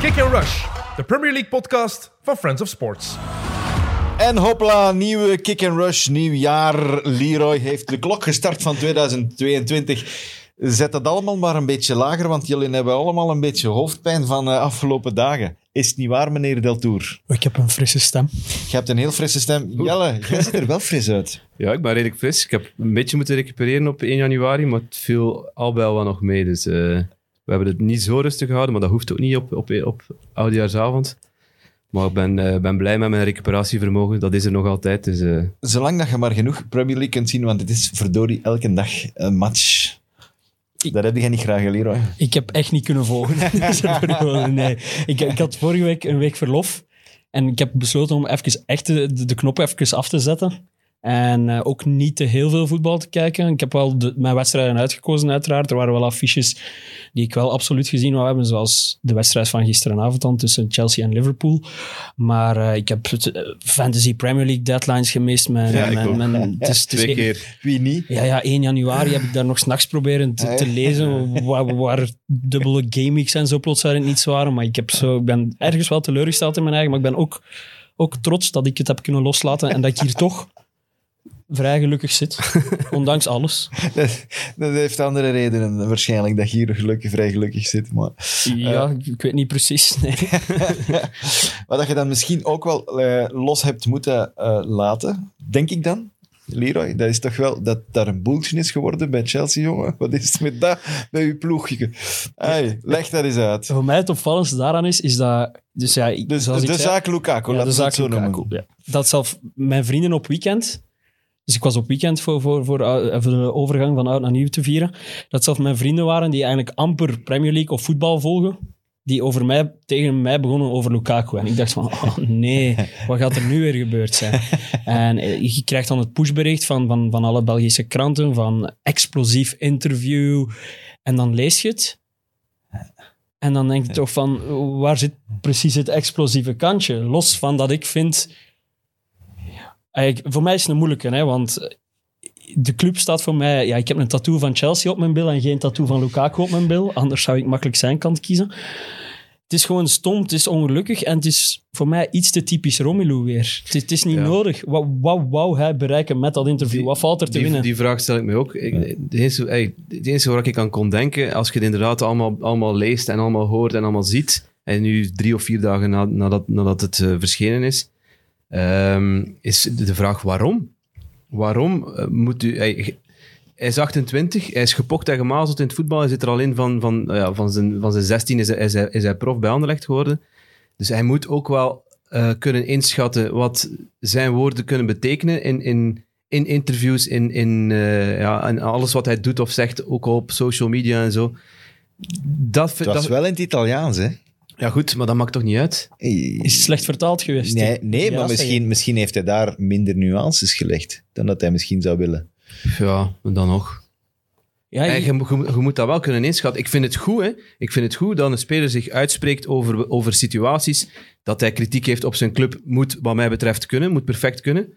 Kick and Rush, de Premier League podcast van Friends of Sports. En hopla, nieuwe kick and rush, nieuw jaar. Leroy heeft de klok gestart van 2022. Zet dat allemaal maar een beetje lager, want jullie hebben allemaal een beetje hoofdpijn van de afgelopen dagen. Is het niet waar, meneer Deltour? Ik heb een frisse stem. Je hebt een heel frisse stem. Jelle, jij ziet er wel fris uit. Ja, ik ben redelijk fris. Ik heb een beetje moeten recupereren op 1 januari, maar het viel al bij al wel nog mee. Dus eh, we hebben het niet zo rustig gehouden, maar dat hoeft ook niet op, op, op oudejaarsavond. Maar ik ben, eh, ben blij met mijn recuperatievermogen. Dat is er nog altijd. Dus, eh, Zolang dat je maar genoeg Premier League kunt zien, want het is verdorie elke dag een match. Dat heb je niet graag, hè, Leroy. Ik heb echt niet kunnen volgen. nee. ik, ik had vorige week een week verlof. En ik heb besloten om even echt de, de, de knop even af te zetten. En eh, ook niet te heel veel voetbal te kijken. Ik heb wel de, mijn wedstrijden uitgekozen, uiteraard. Er waren wel affiches die ik wel absoluut gezien wou hebben. Zoals de wedstrijd van gisteravond dan tussen Chelsea en Liverpool. Maar eh, ik heb eh, Fantasy Premier League deadlines gemist. Mijn, Ja, mijn, is- twee keer. Wie niet? Ja, ja, 1 januari heb ik daar nog s'nachts proberen te, te lezen waar, waar dubbele gameweeks en zo plots uit niets waren. Maar ik, heb zo, ik ben ergens wel teleurgesteld in mijn eigen, maar ik ben ook, ook trots dat ik het heb kunnen loslaten en dat ik hier toch vrij gelukkig zit, ondanks alles. Dat, dat heeft andere redenen waarschijnlijk, dat je hier gelukkig, vrij gelukkig zit. Maar Ja, ik weet niet precies. Nee. Wat dat je dan misschien ook wel eh, los hebt moeten eh, laten, denk ik dan. Leroy, dat is toch wel dat daar een boeltje is geworden bij Chelsea, jongen? Wat is het met dat bij uw ploegje? Hey, leg dat eens uit. Voor mij het opvallendste daaraan is, is dat... Dus ja, ik, Dus de zaak Lukaku, Ja, de we het zaak zo Lukaku, noemen. ja. Dat zelf mijn vrienden op weekend... Dus ik was op weekend voor, voor, voor, voor de overgang van oud naar nieuw te vieren. Dat zelfs mijn vrienden waren die eigenlijk amper Premier League of voetbal volgen. Die over mij, tegen mij begonnen over Lukaku. En ik dacht van, oh nee, wat gaat er nu weer gebeurd zijn? En eh, je krijgt dan het pushbericht van, van, van alle Belgische kranten, van explosief interview. En dan lees je het. En dan denk je toch van, waar zit precies het explosieve kantje? Los van dat ik vind... Eigenlijk, voor mij is het een moeilijke, hè, want de club staat voor mij... Ja, ik heb een tattoo van Chelsea op mijn bil en geen tattoo van Lukaku op mijn bil. Anders zou ik makkelijk zijn kant kiezen. Het is gewoon stom, het is ongelukkig en het is voor mij iets te typisch Romelu weer. Het is, het is niet Ja. nodig. Wat wat wou hij bereiken met dat interview? Die- wat valt er te Die, winnen? die vraag stel ik me ook. Ik, de, enige, ey, de enige waar ik aan kon denken, als je het inderdaad allemaal, allemaal leest en allemaal hoort en allemaal ziet, en nu drie of vier dagen na, nadat, nadat het eh, verschenen is, ehm, is de vraag waarom? Waarom eh, moet u... hij is 28, hij is gepokt en gemazeld in het voetbal. Hij zit er al in van, van, ja, van, zijn, van zijn 16 is hij, is, hij, is hij prof bij Anderlecht geworden. Dus hij moet ook wel eh, kunnen inschatten wat zijn woorden kunnen betekenen in, in, in interviews, in, in eh, ja, en alles wat hij doet of zegt, ook op social media en zo. Dat, vind- was dat, wel in het Italiaans, hè? Ja, goed, maar dat maakt toch niet uit? Is het slecht vertaald geweest? Nee, nee Ja, maar misschien, misschien heeft hij daar minder nuances gelegd dan dat hij misschien zou willen. Ja, dan nog. Ja, En je- je, moet- je, moet- je moet dat wel kunnen inschatten. Ik vind het goed, hè. Ik vind het goed dat een speler zich uitspreekt over, over situaties. Dat hij kritiek heeft op zijn club, moet wat mij betreft kunnen, moet perfect kunnen.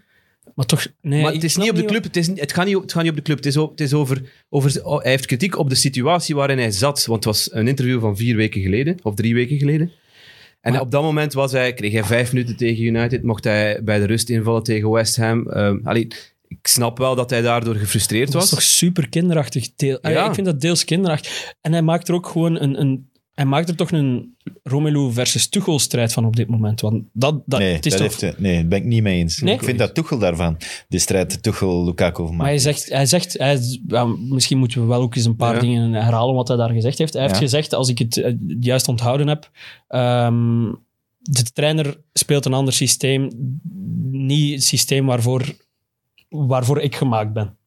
Maar toch... Nee, maar het is niet op de club, het, is, het, gaat niet, op- het gaat niet op de club. Het is, o- het is over, over... oh, Hij heeft kritiek op de situatie waarin hij zat. Want het was een interview van vier weken geleden, of drie weken geleden. En Maar- op dat moment was hij, kreeg hij vijf minuten tegen United, mocht hij bij de rust invallen tegen West Ham. Ehm, allee, ik snap wel dat hij daardoor gefrustreerd Dat is was. toch super kinderachtig. Deel, Ja. Ik vind dat deels kinderachtig. En hij maakt er ook gewoon een... een hij maakt er toch een Romelu versus Tuchel strijd van op dit moment. Want dat, dat, nee, het is dat toch... heeft, nee, daar ben ik niet mee eens. Nee? Ik vind dat Tuchel daarvan, de strijd Tuchel-Lukaku Maar maakt. hij zegt, hij zegt hij, ja, misschien moeten we wel ook eens een paar Ja. dingen herhalen wat hij daar gezegd heeft. Hij heeft gezegd, als ik het eh, juist onthouden heb, ehm, de trainer speelt een ander systeem, niet het systeem waarvoor, waarvoor ik gemaakt ben.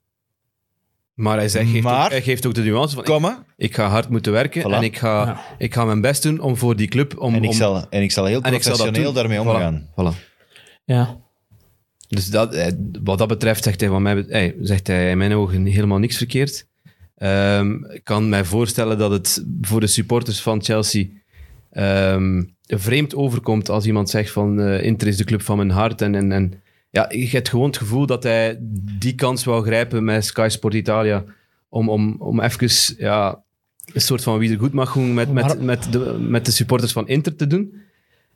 Maar hij, zegt, geeft, Maar- ook, hij geeft ook de nuance van... Ik, Kom maar. ik ga hard moeten werken Voilà. en ik ga, Ja. ik ga mijn best doen om voor die club... Om, En ik, om, zal, en ik zal heel zal professioneel daarmee omgaan. Voilà. Ja. Dus dat, eh, wat dat betreft zegt hij, van mij, zegt hij in mijn ogen helemaal niks verkeerd. Ehm, ik kan mij voorstellen dat het voor de supporters van Chelsea ehm, vreemd overkomt als iemand zegt van eh, Inter is de club van mijn hart. En, en, en ja, je hebt gewoon het gevoel dat hij die kans wou grijpen met Sky Sport Italia om, om, om even ja, een soort van wiedergoedmachung met, met, Maar- met, de, met de supporters van Inter te doen.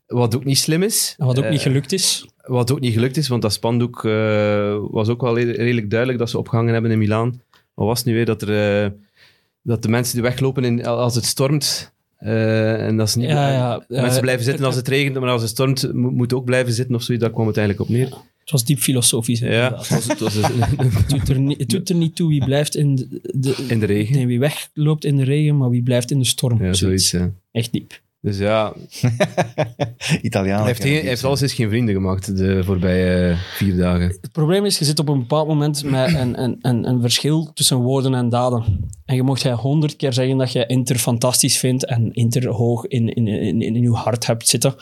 Wat ook niet slim is. En wat ook Eh, niet gelukt is. Wat ook niet gelukt is, want dat spandoek eh, was ook wel re- redelijk duidelijk dat ze opgehangen hebben in Milaan. Wat was het nu weer? Dat, er, eh, dat de mensen die weglopen in, als het stormt. eh, en dat ze niet, Ja, ja, mensen eh, blijven zitten als het regent, maar als het stormt mo- moet ook blijven zitten of zoiets. Daar kwam het eigenlijk op neer. Het was diep filosofisch. Ja, het was, het was Het, doet er niet, het doet er niet toe wie blijft in de, de- in de regen. nee, wie wegloopt in de regen, maar wie blijft in de storm. Ja, zoiets. ja. Echt diep. Dus ja, Italiaan. hij heeft, geen, hij heeft alles geen vrienden gemaakt de voorbije eh, vier dagen. Het probleem is, je zit op een bepaald moment met een, een, een, een verschil tussen woorden en daden. En je mocht jij honderd keer zeggen dat je Inter fantastisch vindt en Inter hoog in, in, in, in je hart hebt zitten.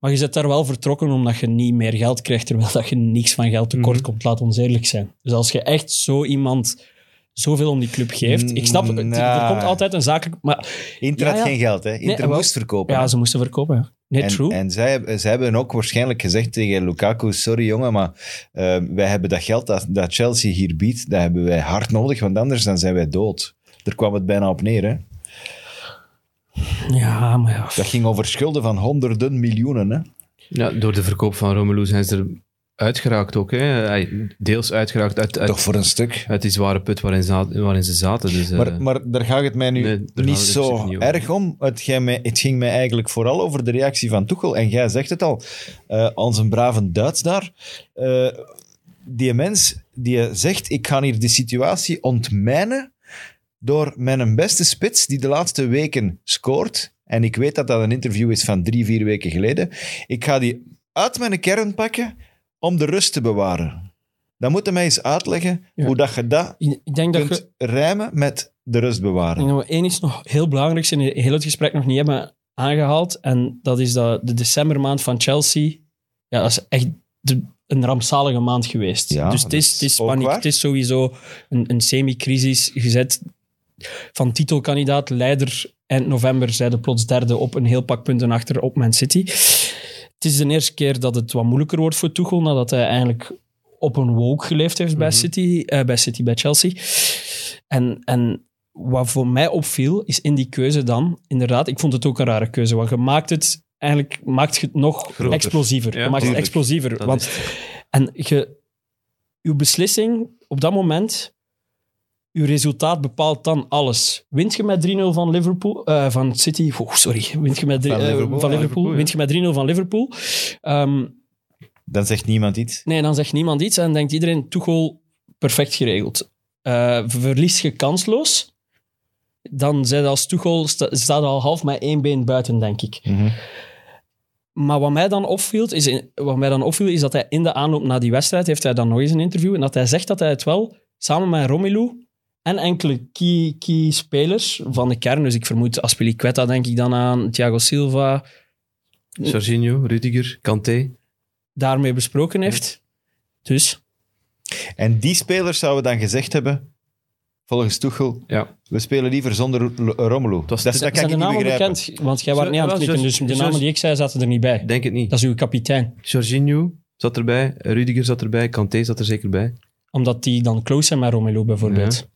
Maar je zit daar wel vertrokken omdat je niet meer geld krijgt, terwijl dat je niks van geld tekort Mhm. komt. Laat ons eerlijk zijn. Dus als je echt zo iemand zoveel om die club geeft... Ik snap, het, er komt altijd een zakelijk... Maar Inter had ja. geen geld, hè. Inter Nee, moest verkopen. ja, hè. ze moesten verkopen. ja. Nee, en, true. En zij, hebben- zij hebben ook waarschijnlijk gezegd tegen Lukaku, sorry jongen, maar eh, wij hebben dat geld dat, dat Chelsea hier biedt, dat hebben wij hard nodig, want anders dan zijn wij dood. Daar kwam het bijna op neer. Hè? Ja, maar ja. Dat ging over schulden van honderden miljoenen. Hè? Ja, door de verkoop van Romelu zijn ze er uitgeraakt ook. Hè. Deels uitgeraakt uit, uit, Toch voor een stuk. uit die zware put waarin, za- waarin ze zaten. Dus, eh, Maar, maar daar gaat het mij nu Nee, niet zo niet erg om. Het ging, mij, het ging mij eigenlijk vooral over de reactie van Tuchel. En jij zegt het al, eh, als een brave Duits daar. eh, die mens die zegt, ik ga hier de situatie ontmijnen door mijn beste spits, die de laatste weken scoort. En ik weet dat dat een interview is van drie, vier weken geleden. Ik ga die uit mijn kern pakken om de rust te bewaren. Dan moet je mij eens uitleggen Ja. hoe dat je dat Ik denk dat je... kunt rijmen met de rust bewaren. dat we één iets nog heel belangrijks in heel het gesprek nog niet hebben aangehaald. En dat is dat de decembermaand van Chelsea. Ja, dat is echt de, een rampzalige maand geweest. Ja, dus het dat is, het is is paniek. Het is sowieso een, een semi-crisis gezet. Van titelkandidaat, leider eind november, zeiden plots derde op een heel pak punten achter op Man City. Het is de eerste keer dat het wat moeilijker wordt voor Tuchel, nadat hij eigenlijk op een wolk geleefd heeft bij, City, eh, bij City, bij Chelsea. En, en wat voor mij opviel, is in die keuze dan, inderdaad, ik vond het ook een rare keuze, want je maakt het, eigenlijk maakt je het nog Groter. explosiever. Ja, je maakt het explosiever. Want, en je, uw beslissing op dat moment, uw resultaat bepaalt dan alles. Wint je met 3-0 van Liverpool, eh, van City, oh, sorry, wint je met, drie- Van eh, Liverpool, van ja, Liverpool, ja. wint je met 3-0 van Liverpool. Ehm, Dan zegt niemand iets. Nee, dan zegt niemand iets en denkt iedereen, Tuchel, perfect geregeld. Eh verlies je kansloos, dan zit als Tuchel, sta, staat al half met één been buiten, denk ik. Maar wat mij dan opviel, is, wat mij dan opviel, is dat hij in de aanloop naar die wedstrijd, heeft hij dan nog eens een interview, en dat hij zegt dat hij het wel, samen met Romelu en enkele key, key spelers van de kern, dus ik vermoed Aspilicueta, denk ik dan aan, Thiago Silva, Jorginho, Rudiger, Kanté. daarmee besproken heeft. Dus... En die spelers zouden dan gezegd hebben, volgens Tuchel, Ja. we spelen liever zonder Romelu. dat, dat Zijn kan de ik niet namen begrijpen. bekend? Want jij was niet aan het knikken, dus de namen die ik zei zaten er niet bij. Denk het niet. Dat is uw kapitein. Jorginho zat erbij, Rudiger zat erbij, Kanté zat er zeker bij. Omdat die dan close zijn met Romelu bijvoorbeeld.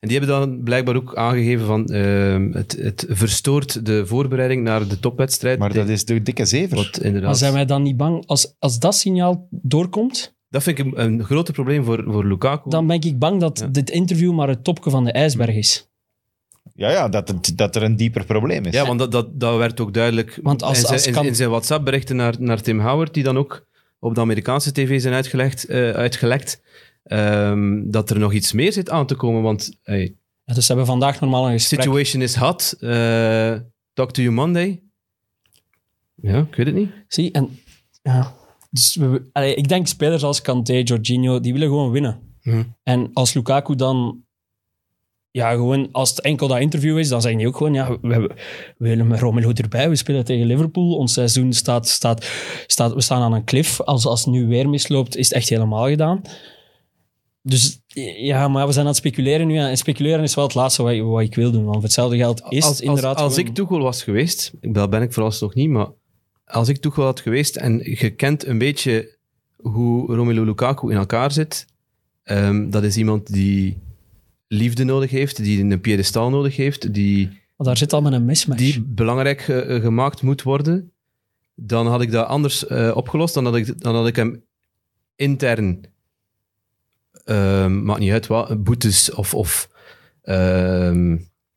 En die hebben dan blijkbaar ook aangegeven van ehm, het, het verstoort de voorbereiding naar de topwedstrijd. Maar dat is de dikke zever. Wat inderdaad... Maar zijn wij dan niet bang, als, als dat signaal doorkomt, Dat vind ik een, een groter probleem voor, voor Lukaku. dan ben ik bang dat Ja. dit interview maar het topje van de ijsberg is. Ja, ja dat, het- dat er een dieper probleem is. Ja, want dat, dat, dat werd ook duidelijk Want als- in, zijn, als in- kan- in zijn WhatsApp-berichten naar, naar Tim Howard, die dan ook op de Amerikaanse tv zijn uitgelegd, eh, uitgelekt, ehm, dat er nog iets meer zit aan te komen. Want hey, Ja, dus ze hebben vandaag normaal een gesprek. situation is hot. eh, talk to you Monday. Ja, ik weet het niet. Zie, en ja. Dus we, allee, ik denk spelers als Kanté, Jorginho, die willen gewoon winnen. Mhm. En als Lukaku dan, ja, gewoon, als het enkel dat interview is, dan zeggen die ook gewoon, ja, we, we, we willen met Romelu erbij, we spelen tegen Liverpool, ons seizoen staat, staat, staat, we staan aan een cliff. Als, als het nu weer misloopt, is het echt helemaal gedaan. Dus ja, maar we zijn aan het speculeren nu. En speculeren is wel het laatste wat, ik- wat ik wil doen. Want hetzelfde geld is als, inderdaad Als, als gewoon- ik Tuchel was geweest, dat ben ik vooralsnog niet, maar als ik Tuchel had geweest en je kent een beetje hoe Romelu Lukaku in elkaar zit, ehm, dat is iemand die liefde nodig heeft, die een piedestal nodig heeft, die, Want daar zit al met een mismatch. die belangrijk eh, gemaakt moet worden, dan had ik dat anders eh, opgelost. Dan had, ik, dan had ik hem intern, ehm, maakt niet uit wat, boetes of, of ehm,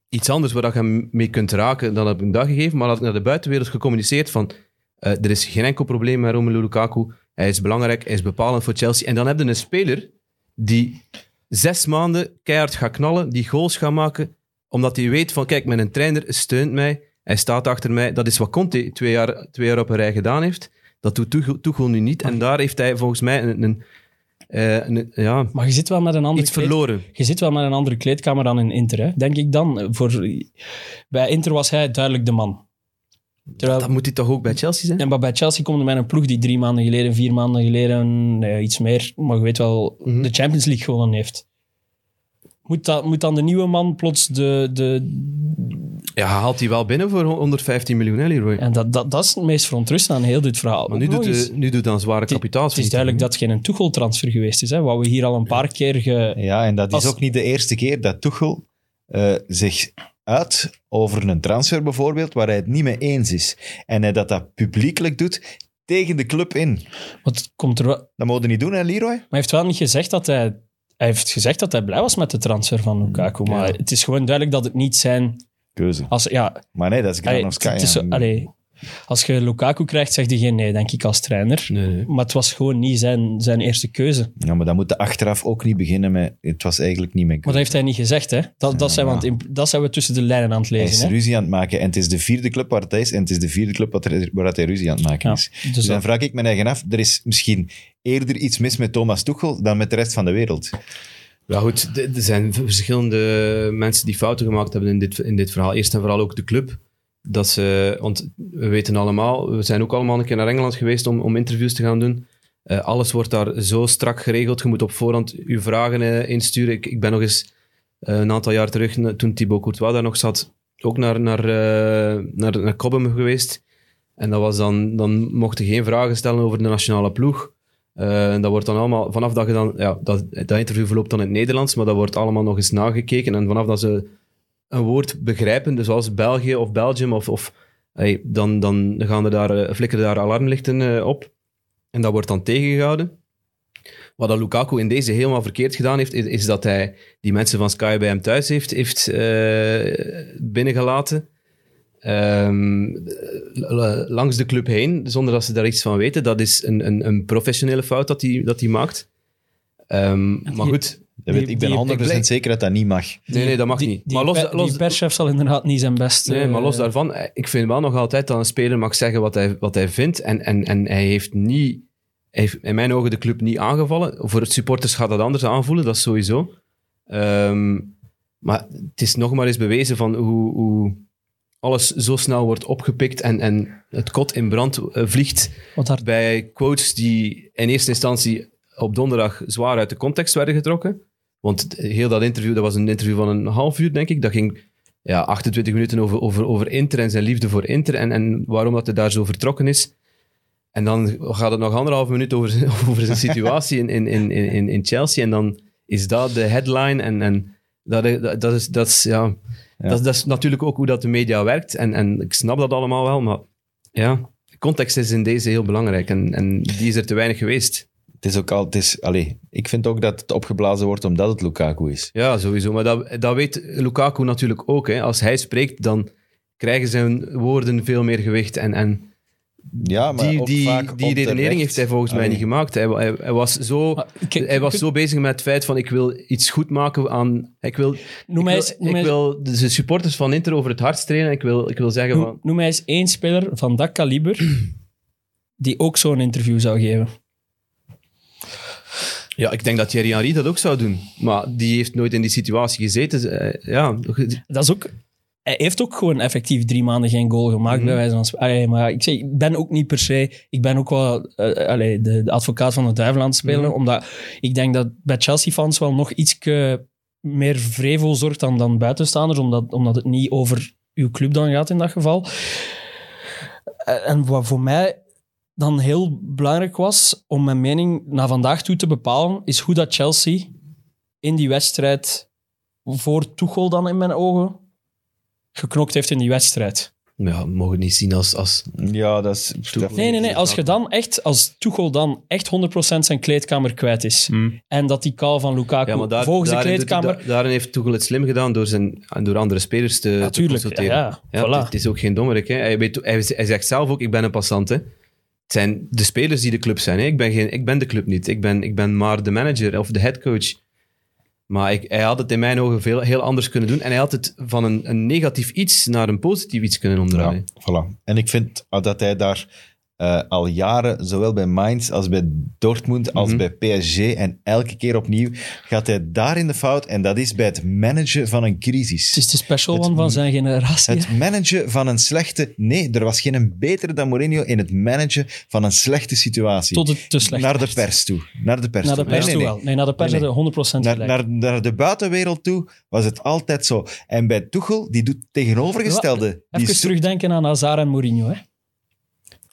iets anders waar je mee kunt raken, dan heb ik hem dat gegeven. Maar had ik naar de buitenwereld gecommuniceerd van eh, er is geen enkel probleem met Romelu Lukaku. Hij is belangrijk, hij is bepalend voor Chelsea. En dan heb je een speler die zes maanden keihard gaat knallen, die goals gaat maken, omdat hij weet van, kijk, mijn trainer steunt mij, hij staat achter mij. Dat is wat Conte twee jaar, twee jaar op een rij gedaan heeft. Dat doet Tuchel nu niet. En daar heeft hij volgens mij een, een, eh, ja, Maar je zit wel met een andere iets kleed- verloren. Je zit wel met een andere kleedkamer dan in Inter, hè? denk ik dan. Voor, bij Inter was hij duidelijk de man. Terwijl, Dat moet hij toch ook bij Chelsea zijn? en maar bij Chelsea komt er met een ploeg die drie maanden geleden, vier maanden geleden, nee, iets meer, maar je weet wel, Mhm. de Champions League gewonnen heeft. Moet, dat, moet dan de nieuwe man plots de... de Ja, haalt hij wel binnen voor 115 miljoen, hè, Leroy? en dat, dat, dat is het meest verontrustende aan heel dit verhaal. Maar nu doet, de, nu doet dan zware het is duidelijk dat het geen Tuchel-transfer geweest is. Hè? Wat we hier al een paar keer... Ge... Ja, en dat is Als- ook niet de eerste keer dat Tuchel eh, zich uit over een transfer bijvoorbeeld, waar hij het niet mee eens is. En hij dat dat publiekelijk doet tegen de club in. Wat komt er wel... Maar Dat moet je niet doen, hè, Leroy? hij heeft wel niet gezegd dat hij... Hij heeft gezegd dat hij blij was met de transfer van Lukaku. Maar Ja. het is gewoon duidelijk dat het niet zijn... Keuze. Als, ja, Maar nee, dat is Granovskaya. is allee, als je Lukaku krijgt, zeg je geen nee, denk ik, als trainer. Nee, nee. Maar het was gewoon niet zijn, zijn eerste keuze. Ja, maar dan moet je achteraf ook niet beginnen met... Het was eigenlijk niet mijn Maar dat heeft hij niet gezegd, hè. Dat, dat, zijn, we dat zijn we tussen de lijnen aan het Hij is lezen, hè. ruzie aan het maken. En het is de vierde club waar het is. En het is de vierde club waar hij- waar hij ruzie aan het maken Ja, is. dus Dus dan vraag ik me eigen af, er is misschien eerder iets mis met Thomas Tuchel dan met de rest van de wereld. Ja, goed, er zijn verschillende mensen die fouten gemaakt hebben in dit, in dit verhaal. Eerst en vooral ook de club. Dat ze, want we weten allemaal, we zijn ook allemaal een keer naar Engeland geweest om, om interviews te gaan doen. Eh, alles wordt daar zo strak geregeld. Je moet op voorhand je vragen eh, insturen. Ik, ik ben nog eens eh, een aantal jaar terug, toen Thibaut Courtois daar nog zat, ook naar, naar, naar, naar Cobham geweest. En dat was dan, dan mochten geen vragen stellen over de nationale ploeg. Eh, en dat wordt dan allemaal, vanaf dat je dan, ja, dat, dat interview verloopt dan in het Nederlands, maar dat wordt allemaal nog eens nagekeken. En vanaf dat ze een woord begrijpen, dus zoals België of Belgium, of, of, hey, dan, dan gaan er daar, eh, flikkeren daar alarmlichten eh, op. En dat wordt dan tegengehouden. Wat dat Lukaku in deze helemaal verkeerd gedaan heeft, is, dat hij die mensen van Sky bij hem thuis heeft, heeft eh, binnengelaten. Ehm, l- langs de club heen, zonder dat ze daar iets van weten. Dat is een, een, een professionele fout dat hij dat hij maakt. Ehm, maar goed, weet, Die- ik ben die- 100% ik- zeker dat dat niet mag. nee, nee, dat mag die, niet. Die, maar los, los, die perschef zal inderdaad niet zijn best... Nee, maar eh, los daarvan, eh, ik vind wel nog altijd dat een speler mag zeggen wat hij, wat hij vindt. En, en, en hij heeft niet, hij heeft in mijn ogen de club niet aangevallen. Voor het supporters gaat dat anders aanvoelen, dat is sowieso. Ehm, maar het is nog maar eens bewezen van hoe, hoe alles zo snel wordt opgepikt en, en het kot in brand eh, vliegt daar, bij quotes die in eerste instantie op donderdag zwaar uit de context werden getrokken. Want heel dat interview, dat was een interview van een half uur, denk ik. Dat ging ja, 28 minuten over, over, over Inter en zijn liefde voor Inter en, en waarom dat hij daar zo vertrokken is. En dan gaat het nog anderhalf minuut over, zijn- over zijn situatie in, in, in, in, in Chelsea. En dan is dat de headline. En, en dat, dat, dat is, dat, is, Ja. Dat, dat is natuurlijk ook hoe dat de media werkt. En, en ik snap dat allemaal wel, maar ja, context is in deze heel belangrijk. En, en die is er te weinig geweest. Het is ook al, het is, allee, ik vind ook dat het opgeblazen wordt omdat het Lukaku is. Ja, sowieso. Maar dat, dat weet Lukaku natuurlijk ook. Hè. Als hij spreekt, dan krijgen zijn woorden veel meer gewicht. En, en Ja, maar die, die, vaak die redenering heeft hij volgens mij niet gemaakt. Hij, hij, hij was, zo, Maar ik- hij was zo bezig met het feit van ik wil iets goed maken aan... Ik wil, Noem ik mij wil, eens- noem ik wil de supporters van Inter over het hart strelen. Ik wil, ik wil zeggen noem, van... noem mij eens één speler van dat kaliber die ook zo'n interview zou geven. Ja, ik denk dat Thierry Henry dat ook zou doen. Maar die heeft nooit in die situatie gezeten. Eh, Ja, Dat is ook... Hij heeft ook gewoon effectief drie maanden geen goal gemaakt, Mhm. bij wijze van spreken. Maar ik, zeg, ik ben ook niet per se... Ik ben ook wel allee, de, de advocaat van de duivel aan het spelen, Mhm. omdat ik denk dat bij Chelsea-fans wel nog iets meer vrevel zorgt dan, dan buitenstaanders, omdat, omdat het niet over uw club dan gaat in dat geval. Eh, En wat voor mij dan heel belangrijk was om mijn mening naar vandaag toe te bepalen, is hoe dat Chelsea in die wedstrijd voor Tuchel dan in mijn ogen geknokt heeft in die wedstrijd. Ja, we mogen het niet zien als... als Ja, dat is... Nee, nee, nee. Als je dan echt, als Tuchel dan echt 100% zijn kleedkamer kwijt is en dat die call van Lukaku ja, maar daar, volgens de kleedkamer... da- daarin heeft Tuchel het slim gedaan door, zijn, door andere spelers te, te Natuurlijk, consulteren. ja, ja, het, voilà. het is ook geen dommerik. Hè. Hij, weet, hij, hij zegt zelf ook, ik ben een passant. Hè. Het zijn de spelers die de club zijn. Hè. Ik, ben geen, ik ben de club niet. Ik ben, ik ben maar de manager of de headcoach. Maar hij had het in mijn ogen veel, heel anders kunnen doen. En hij had het van een, een negatief iets naar een positief iets kunnen omdraaien. Voilà. En ik vind dat hij daar eh, al jaren, zowel bij Mainz als bij Dortmund, als Mhm. bij PSG, en elke keer opnieuw gaat hij daar in de fout. En dat is bij het managen van een crisis. Het is de special Het- one van zijn generatie. Het managen van een slechte... Nee, er was geen een betere dan Mourinho in het managen van een slechte situatie. Tot het te slecht naar de pers toe. Naar de pers Naar de pers Nee, toe nee, wel. Nee, naar de pers Nee, nee. hadden 100% Naar, naar, naar de buitenwereld toe was het altijd zo. En bij Tuchel, die doet het tegenovergestelde. Die Even zoekt- terugdenken aan Hazard en Mourinho. Hè.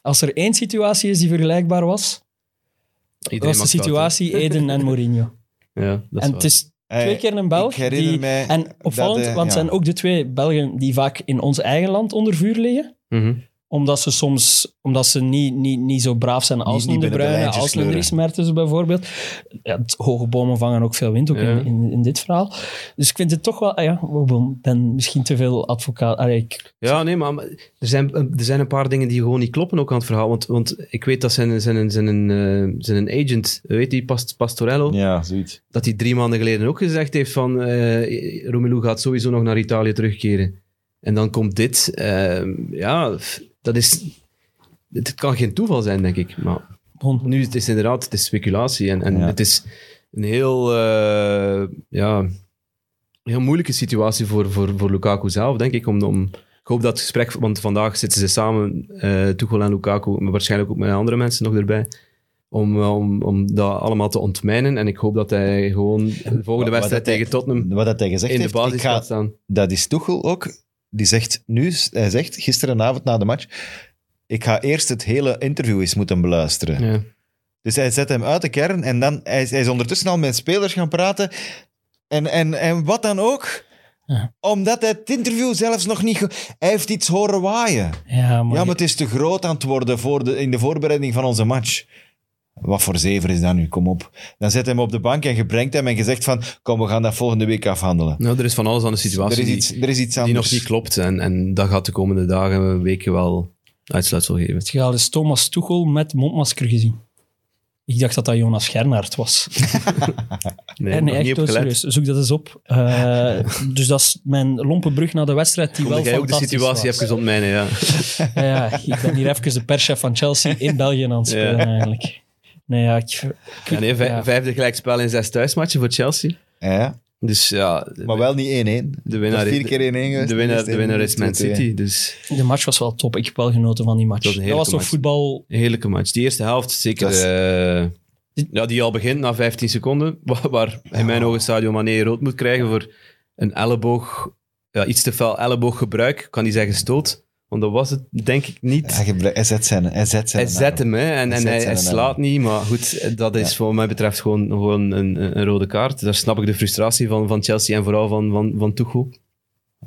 Als er één situatie is die vergelijkbaar was, Iedereen was de situatie Eden en Mourinho. Ja, dat is En waar. het is twee keer een Belg. ik herinner die, mij en dat, opvallend, eh, want het ja. zijn ook de twee Belgen die vaak in ons eigen land onder vuur liggen. Mhm. Omdat ze soms omdat ze niet, niet, niet zo braaf zijn als niet een De Bruyne, als een. Dries Mertens bijvoorbeeld. Ja, het hoge bomen vangen ook veel wind, ook Ja. in, in, in dit verhaal. Dus ik vind het toch wel... ah Ja, ik ben misschien te veel advocaat... Allee, ik, Ja, nee, maar er zijn, er zijn een paar dingen die gewoon niet kloppen ook aan het verhaal. Want, want ik weet dat zijn, zijn, zijn, eh, zijn agent, weet die, Past, Pastorello, Ja, zoiets. dat hij drie maanden geleden ook gezegd heeft van eh Romelu gaat sowieso nog naar Italië terugkeren. En dan komt dit. eh, ja, dat is... Het kan geen toeval zijn, denk ik. Maar nu het is inderdaad het is speculatie. En, en Ja. het is een heel, eh, ja, heel moeilijke situatie voor, voor, voor Lukaku zelf, denk ik. Om, om, ik hoop dat het gesprek, want vandaag zitten ze samen, eh Tuchel en Lukaku, maar waarschijnlijk ook met andere mensen nog erbij, om, eh, om, om dat allemaal te ontmijnen. En ik hoop dat hij gewoon de volgende wedstrijd tegen Tottenham Wat dat hij gezegd in de heeft, basis ik ga, gaat staan. dat is Tuchel ook. Die zegt nu, hij zegt gisterenavond na de match, ik ga eerst het hele interview eens moeten beluisteren. Ja. Dus hij zet hem uit de kern en dan, hij, is- hij is ondertussen al met spelers gaan praten. En, en, en wat dan ook, Ja. omdat hij het interview zelfs nog niet... Hij heeft iets horen waaien. ja, maar, Ja, maar het is te groot aan het worden voor de, in de voorbereiding van onze match. Wat voor zever is dat nu? Kom op. Dan zet hij hem op de bank en je brengt hem en je zegt van kom, we gaan dat volgende week afhandelen. Nou, er is van alles aan de Er situatie is die, iets, er is iets die anders. nog niet klopt. En, en dat gaat de komende dagen, weken wel uitsluitsel geven. Het gehaald is Thomas Tuchel met mondmasker gezien. Ik dacht dat dat Jonas Gernaert was. Nee, nee, niet echt serieus. Zoek dat eens op. Eh, dus dat is mijn lompe brug naar de wedstrijd die wel jij ook de situatie was. even ontmijnen, ja. Ja, ja, ik ben hier even de perschef van Chelsea in België aan het spelen Ja. eigenlijk. Nee, ja, ik, ik- ja nee, vij- ja. Vijfde gelijkspel in zes thuismatchen voor Chelsea. Ja, Dus ja, maar wel niet 1-1. de winnaar, vier keer 1-1 geweest. de winnaar, de winnaar is Man 2-2. City. Dus De match was wel top. Ik heb wel genoten van die match. Dat was een Dat was heerlijke toch match. voetbal... een heerlijke match. Die eerste helft, zeker... Is- eh, ja, die al begint na 15 seconden. Waar, waar in mijn ogen Sadio Mane rood moet krijgen voor een elleboog... Ja, iets te fel ellebooggebruik. Kan niet zeggen stoot. Want dat was het, denk ik, niet. Hij, zet zijn Hij zet zijn Hij zet hem, hè, en, Hij en slaat niet, maar goed, dat is Ja. voor mij betreft gewoon, gewoon een, een, een rode kaart. Daar snap ik de frustratie van, van Chelsea en vooral van, van, van Tuchel.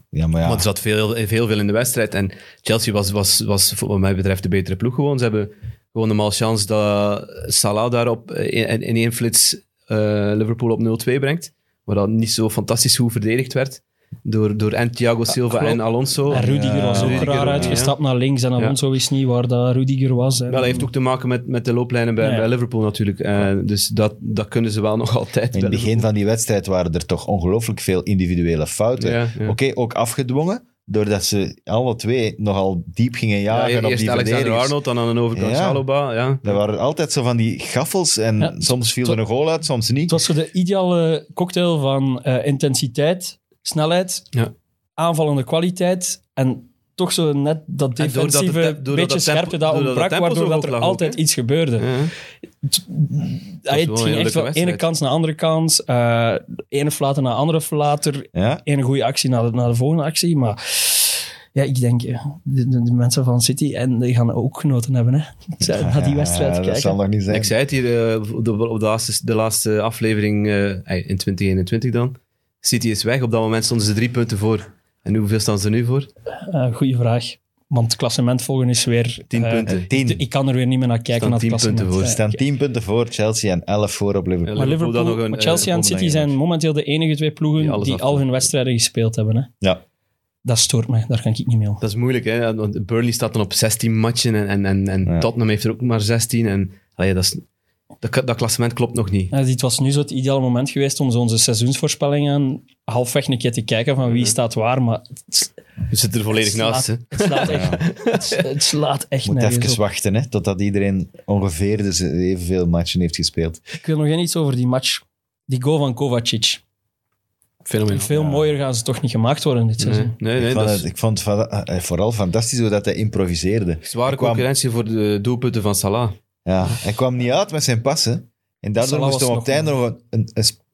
Ja, maar ja. Want er zat veel, veel in de wedstrijd en Chelsea was, was, was wat mij betreft de betere ploeg gewoon. Ze hebben gewoon de malchance dat Salah daarop in, in één flits eh, Liverpool op 0-2 brengt, waar dat niet zo fantastisch goed verdedigd werd. Door, door en Thiago Silva en Alonso. En Rudiger Ja, was ook Rudiger raar uitgestapt naar links. En Alonso wist niet waar dat Rudiger was. En, Wel, dat heeft ook te maken met, met de looplijnen bij, Ja. bij Liverpool natuurlijk. Eh, dus dat, dat kunnen ze wel nog altijd. In het begin van die wedstrijd waren er toch ongelooflijk veel individuele fouten. Ja, ja. Oké, ook afgedwongen, doordat ze alle twee nogal diep gingen jagen Ja, op eerst die Alexander verdedigers. Arnold, dan aan de overkant Ja. Chalobah. Ja. Er waren altijd zo van die gaffels en Ja, soms viel tot- er een goal uit, soms Het niet. was zo de ideale cocktail van eh, intensiteit, snelheid, Ja. aanvallende kwaliteit en toch zo net dat doordat defensieve het te- doordat beetje dat tempo- scherpte dat ontbrak, waardoor dat er ook, altijd iets gebeurde. Ja. Een ging echt van ene kans naar andere kans, eh ene flater naar andere flater, Ja? ene goede actie naar de, naar de volgende actie, maar ja, ik denk, eh, de, de, de mensen van City, en die gaan ook genoten hebben, hè. Naar die wedstrijd Ja, Dat kijken. zal nog niet zijn. Ik zei het hier eh, op de, op de, laatste, de laatste aflevering eh, in 2021 dan. City is weg. Op dat moment stonden ze drie punten voor. En hoeveel staan ze er nu voor? Eh goeie vraag. Want het klassement volgen is weer... Tien eh, punten. Tien. ik kan er weer niet meer naar kijken Staan naar het tien punten voor. Er Eh, staan 10 punten voor Chelsea en 11 voor op Liverpool. Maar Liverpool nog een, maar Chelsea en City zijn momenteel de enige twee ploegen die al hun wedstrijden gespeeld hebben. Hè. Ja. Dat stoort mij, daar kan ik niet mee om. Dat is moeilijk, hè? Want Burnley staat dan op 16 matchen en, en, en, en Ja. Tottenham heeft er ook maar 16. En, allee, dat, is, dat, dat klassement klopt nog niet. Ja, dit was nu zo het ideale moment geweest om zo onze seizoensvoorspellingen halfweg een keer te kijken van wie staat waar, maar het, Je zit er volledig het slaat- naast. Hè? het slaat echt, het, het slaat echt Moet nergens even op. wachten, hè, totdat iedereen ongeveer dus evenveel matchen heeft gespeeld. Ik wil nog één iets over die match. Die goal van Kovacic. Veel mooier gaan ze toch niet gemaakt worden dit Nee, seizoen. nee, nee, ik, vond dat het, is ik vond het eh, vooral fantastisch hoe dat hij improviseerde. zware Hij kwam- concurrentie voor de doelpunten van Salah. Ja, hij kwam niet uit met zijn passen. En daardoor Salah moest hij was op het einde nog een, een,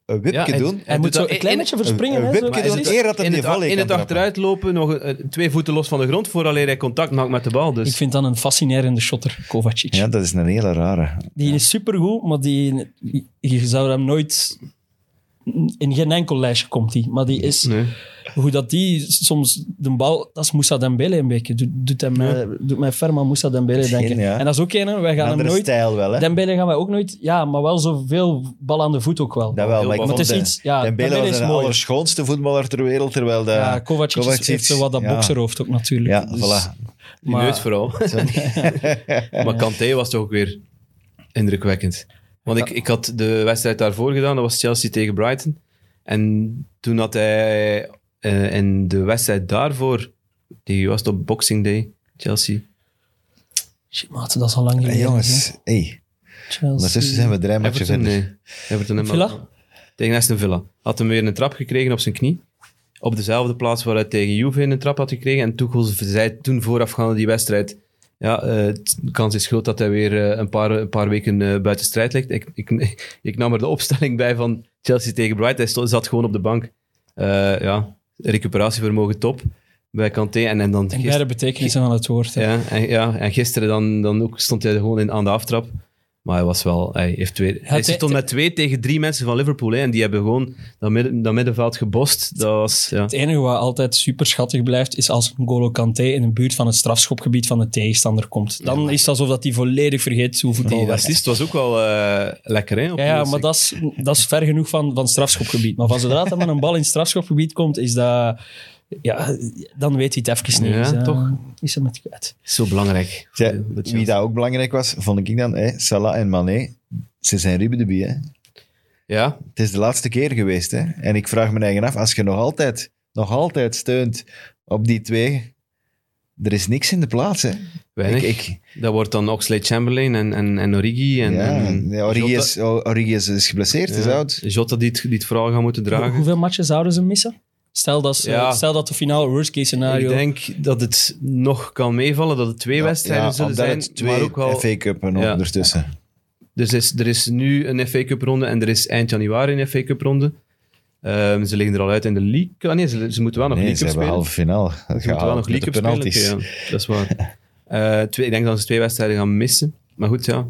een, wipje Ja, doen. Hij moet zo een klein in- beetje verspringen. een hè, zo. wipje doen. Eer dat hij in die het, volley in kan het trappen. achteruitlopen, nog eh, twee voeten los van de grond, voordat hij contact maakt met de bal. Dus. Ik vind dat een fascinerende shotter, Kovacic. Ja, dat is een hele rare. Die is supergoed, maar die, je zou hem nooit... In geen enkel lijstje komt hij. Maar die is... Nee. Hoe dat die soms de bal... Dat is Moussa Dembele een beetje. Doet, doet, hem, eh, doet mij ferm aan Moussa Dembele Geen, denken. ja. En dat is ook een, hè. wij Een gaan hem nooit... stijl wel, hè? Dembele gaan wij ook nooit... Ja, maar wel zoveel bal aan de voet ook wel. Dat wel, maar het is de- iets... Ja, Dembele Dembele was is de mooi. allerschoonste voetballer ter wereld, terwijl de... Ja, Kovacic, heeft zo wat dat ja. bokserhoofd ook natuurlijk. Ja, Dus- voilà. Die Maar- neus vooral. maar Kanté was toch ook weer indrukwekkend. Want ik, ik had de wedstrijd daarvoor gedaan, dat was Chelsea tegen Brighton. En toen had hij eh, in de wedstrijd daarvoor, die was het op Boxing Day, Chelsea. Shit, maat, dat is al lang Hey, geleden. jongens, hey, Chelsea. ondertussen zijn we drie matchen verder. nee. Everton en Villa? Tegen Aston Villa. Had hem weer een trap gekregen op zijn knie. Op dezelfde plaats waar hij tegen Juve een trap had gekregen. En Tuchel zei toen voorafgaande die wedstrijd... Ja, eh, de kans is groot dat hij weer eh, een, paar, een paar weken eh, buiten strijd ligt. Ik, ik, ik nam er de opstelling bij van Chelsea tegen Brighton. Hij stond- zat gewoon op de bank. Ja, recuperatievermogen top bij Kanté. En, en dan beide betekenissen van het woord. hè. ja, en, ja, en gisteren dan, dan ook stond hij gewoon in, aan de aftrap. Maar hij was wel... Hij, heeft twee, hij hij- stond met twee tegen drie mensen van Liverpool. Hè, en die hebben gewoon dat, midden, dat middenveld gebost. Dat was... Ja. Het enige wat altijd super schattig blijft, is als N'Golo Kanté in de buurt van het strafschopgebied van de tegenstander komt. Dan is het alsof dat hij volledig vergeet hoe voetbal werkt. assist was ook wel eh, lekker, hè? op Ja, maar dat is, dat is ver genoeg van, van het strafschopgebied. Maar van zodra dat met een bal in het strafschopgebied komt, is dat... Ja, dan weet hij het even niet. Ja, is, dat- toch? Is hem het kwijt. Zo belangrijk. De wie dat ook belangrijk was, vond ik dan, hè, Salah en Mané, ze zijn Ruben hè. Ja, Het is de laatste keer geweest. Hè? En ik vraag me eigen af, als je nog altijd, nog altijd steunt op die twee, er is niks in de plaats. Hè? weinig. Ik, ik, Dat wordt dan Oxlade Chamberlain en, en, en Origi. En, ja, en ja, Origi, Jota- is, Origi is, is geblesseerd, is oud. Jota die het, die het verhaal gaan moeten dragen. Hoeveel matchen zouden ze missen? Stel dat, ze- Ja. stel dat de finale worst case scenario... Ik denk dat het nog kan meevallen, dat het twee wedstrijden ja, zullen omdat zijn. het twee maar ook wel, FA Cup en Ja. ondertussen. dus is, er is nu een FA Cup ronde en er is eind januari een FA Cup ronde. Ehm, ze liggen er al uit in de league. Ah, nee, ze, ze moeten wel nog Nee, League ze Cup hebben spelen. halve finale Ze moeten wel nog League Cup de spelen. penalties. Oké, ja, dat is waar. Eh, twee, ik denk dat ze twee wedstrijden gaan missen. Maar goed, ja.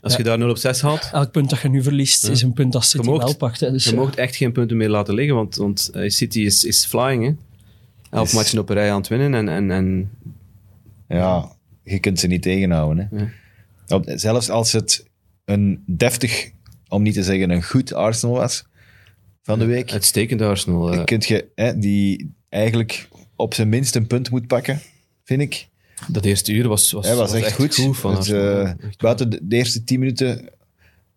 Als Ja. je daar 0 op 6 haalt, Elk punt dat je nu verliest, is een punt dat City Je moogt- wel pakt. Hè. Dus, je ja. mag echt geen punten meer laten liggen, want, want eh, City is, is flying. Hè. Elf Is- matchen op een rij aan het winnen. En, en, en Ja, je kunt ze niet tegenhouden. Hè. Zelfs als het een deftig, om niet te zeggen een goed Arsenal was van de week, uitstekend Arsenal. eh. kun je hè, die eigenlijk op zijn minst een punt moet pakken, vind ik. Dat eerste uur was, was, Hij was, echt, goed. van Het, Arsenal. eh, Echt goed. buiten de, de eerste tien minuten,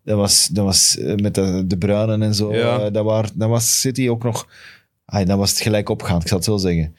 dat was, dat was eh, met de, de Bruinen en zo, Ja. eh, dat, waar, dat was City ook nog... Ah, dan was het gelijk opgaan, ik zal het zo zeggen.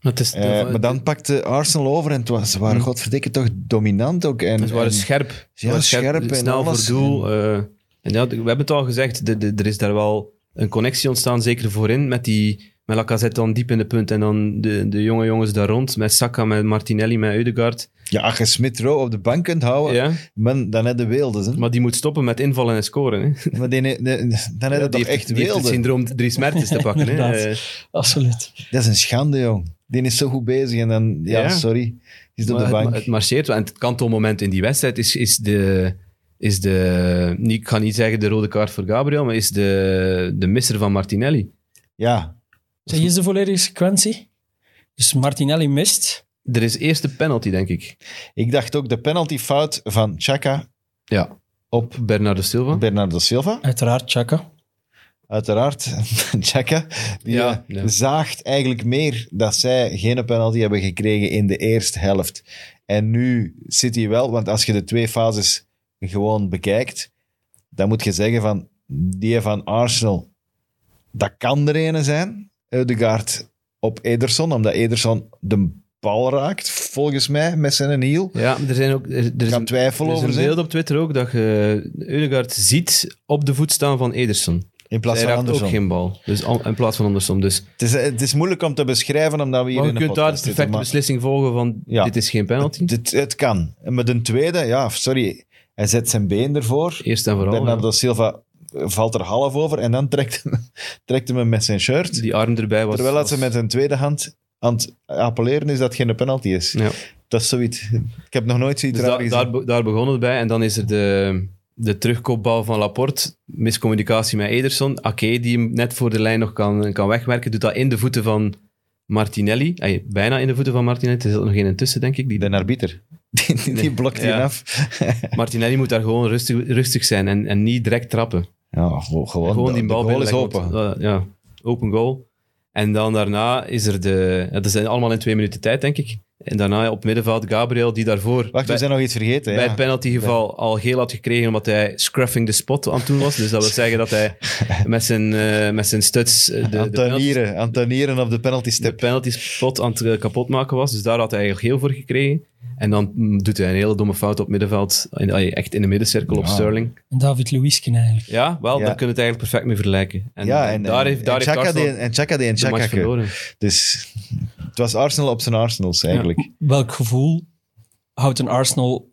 Het is, maar dan pakte Arsenal over en het was, ze waren Hm. godverdikke toch dominant ook. En, Ze waren en- scherp. Ze Ja, waren scherp en snel alles. voor doel. en ja, we hebben het al gezegd, de- er is daar wel een connectie ontstaan, zeker voorin, met die met Lacazette dan diep in de punt en dan de, de jonge jongens daar rond, met Saka, met Martinelli, met Eudegaard. Ja, als je Smith Rowe op de bank kunt houden, Ja, man, dan heb je weeldes. Hè? maar die moet stoppen met invallen en scoren. Hè. Maar die, die- dan heb je Ja, toch die heeft, echt die heeft het weelde. syndroom Dries Mertens te pakken. hè. Eh, Absoluut. Dat is een schande, jong. Die is zo goed bezig en dan, ja, Ja. sorry, die is op maar de het, bank. het marcheert wel. En het kantelmoment in die wedstrijd is, is, de, is de, niet, ik ga niet zeggen de rode kaart voor Gabriel, maar is de, de misser van Martinelli. Ja, Zeg je de volledige sequentie? Dus Martinelli mist. Er is eerst de penalty, denk ik. ik dacht ook de penaltyfout van Chaka Ja. op Bernardo Silva. Bernardo Silva. Uiteraard, Chaka. Uiteraard, Chaka. Die Ja, eh, ja. zaagt eigenlijk meer dat zij geen penalty hebben gekregen in de eerste helft. En nu zit hij wel, want als je de twee fases gewoon bekijkt, dan moet je zeggen van die van Arsenal, dat kan er ene zijn. Eudegaard op Ederson, omdat Ederson de bal raakt, volgens mij, met zijn hiel. Ja, er zijn ook... Er, er twijfel er is over een beeld op Twitter ook dat je Eudegaard ziet op de voet staan van Ederson. In plaats Hij van raakt Anderson. ook geen bal. Dus in plaats van Anderson. Dus Het, is, het is moeilijk om te beschrijven, omdat we hier maar in je kunt daar de perfecte maar- beslissing volgen van Ja. dit is geen penalty. Het, het kan. En met een tweede, ja, sorry, hij zet zijn been ervoor. Eerst en vooral. Bernardo ja. Silva valt er half over en dan trekt, trekt hij hem met zijn shirt. Die arm erbij was... terwijl dat ze met zijn tweede hand aan het appelleren is dat geen penalty is. Ja. Dat is zoiets. Ik heb nog nooit zoiets Dus daar, daar begon het bij. En dan is er de, de terugkoopbal van Laporte. Miscommunicatie met Ederson. Ake, die hem net voor de lijn nog kan, kan wegwerken. Doet dat in de voeten van Martinelli. Bijna in de voeten van Martinelli. Er zit nog één tussen, denk ik. Die, De arbiter. Die, die blokt Ja. af. Martinelli moet daar gewoon rustig, rustig zijn en, en niet direct trappen. Ja, gewoon, gewoon, die bal is open. uh, ja, open goal. En dan daarna is er de... Dat zijn allemaal in twee minuten tijd, denk ik. En daarna op middenveld Gabriel, die daarvoor... Wacht, we bij- zijn nog iets vergeten. bij ja. het penaltygeval al geel had gekregen omdat hij scruffing the spot aan het doen was. Dus dat wil zeggen dat hij met zijn, eh, met zijn studs eh, de, de, aan tanieren, op de penalty de penalty spot aan het eh, kapotmaken was. Dus daar had hij eigenlijk geel voor gekregen. En dan mm, doet hij een hele domme fout op middenveld. In, echt in de middencirkel op. Sterling. David Luiesken eigenlijk. Ja, wel, Ja. daar kun je het eigenlijk perfect mee vergelijken. En, ja, en, daar heeft, daar en, heeft Arsenal die, en Xhaka die en de match Xhaka. verloren. Dus het was Arsenal op zijn Arsenals eigenlijk. Welk gevoel houdt een Arsenal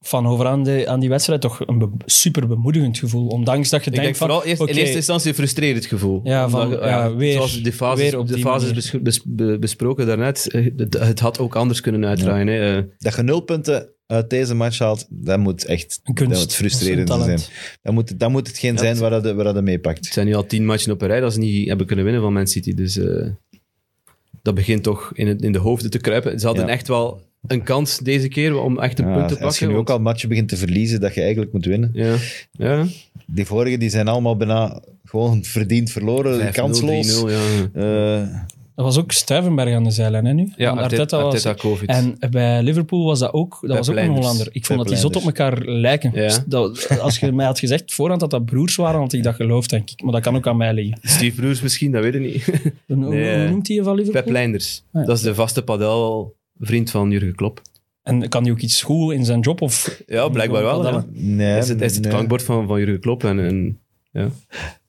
van over aan, de, aan die wedstrijd? Toch een be- super bemoedigend gevoel. Ondanks dat je Ik denk denkt van... vooral eerst, in eerste instantie een frustrerend gevoel. Ja, van, Omdat, ja, weer- zoals de fases, weer op de die fases bes- bes- besproken daarnet, eh, het, het had ook anders kunnen uitdraaien. hè. Eh, Dat je nul punten uit deze match haalt, dat moet echt dat moet frustrerend Dat zijn. Dat moet, dat moet hetgeen zijn het- waar dat, waar dat Het meepakt. zijn nu al tien matchen op een rij dat ze niet hebben kunnen winnen van Man City. Dus eh, dat begint toch in, het, in de hoofden te kruipen. Ze hadden Ja. echt wel een kans deze keer om echt een Ja, punt te als je pakken. nu ook al matchen begint te verliezen, dat je eigenlijk moet winnen. Ja, ja. Die vorige die zijn allemaal bijna gewoon verdiend verloren, 5-0, kansloos. 3-0, ja. Eh, Dat was ook Stuivenberg aan de zijlijn, hè, nu? Ja, Want Arteta, was... Arteta COVID. En bij Liverpool was dat ook, dat was ook een. Hollander. Ik vond dat die zot op elkaar lijken. Ja. Dus dat, als je mij had gezegd voorhand dat dat broers waren, had ik dat geloofd, denk ik. Maar dat kan ook aan mij liggen. Steve Broers misschien, dat weet ik niet. Hoe, Nee. hoe noemt hij je van Liverpool? Pep Leinders. Ah, ja. Dat is de vaste padelvriend van Jurgen Klopp. En kan hij ook iets goed in zijn job? Of, Ja, blijkbaar wel. Padellen? Ja. nee, Hij is het, hij is het nee. klankbord van, van Jurgen Klopp. En, en, ja.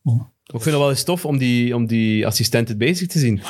Oh. Ik vind het wel eens tof om die, om die assistenten bezig te zien.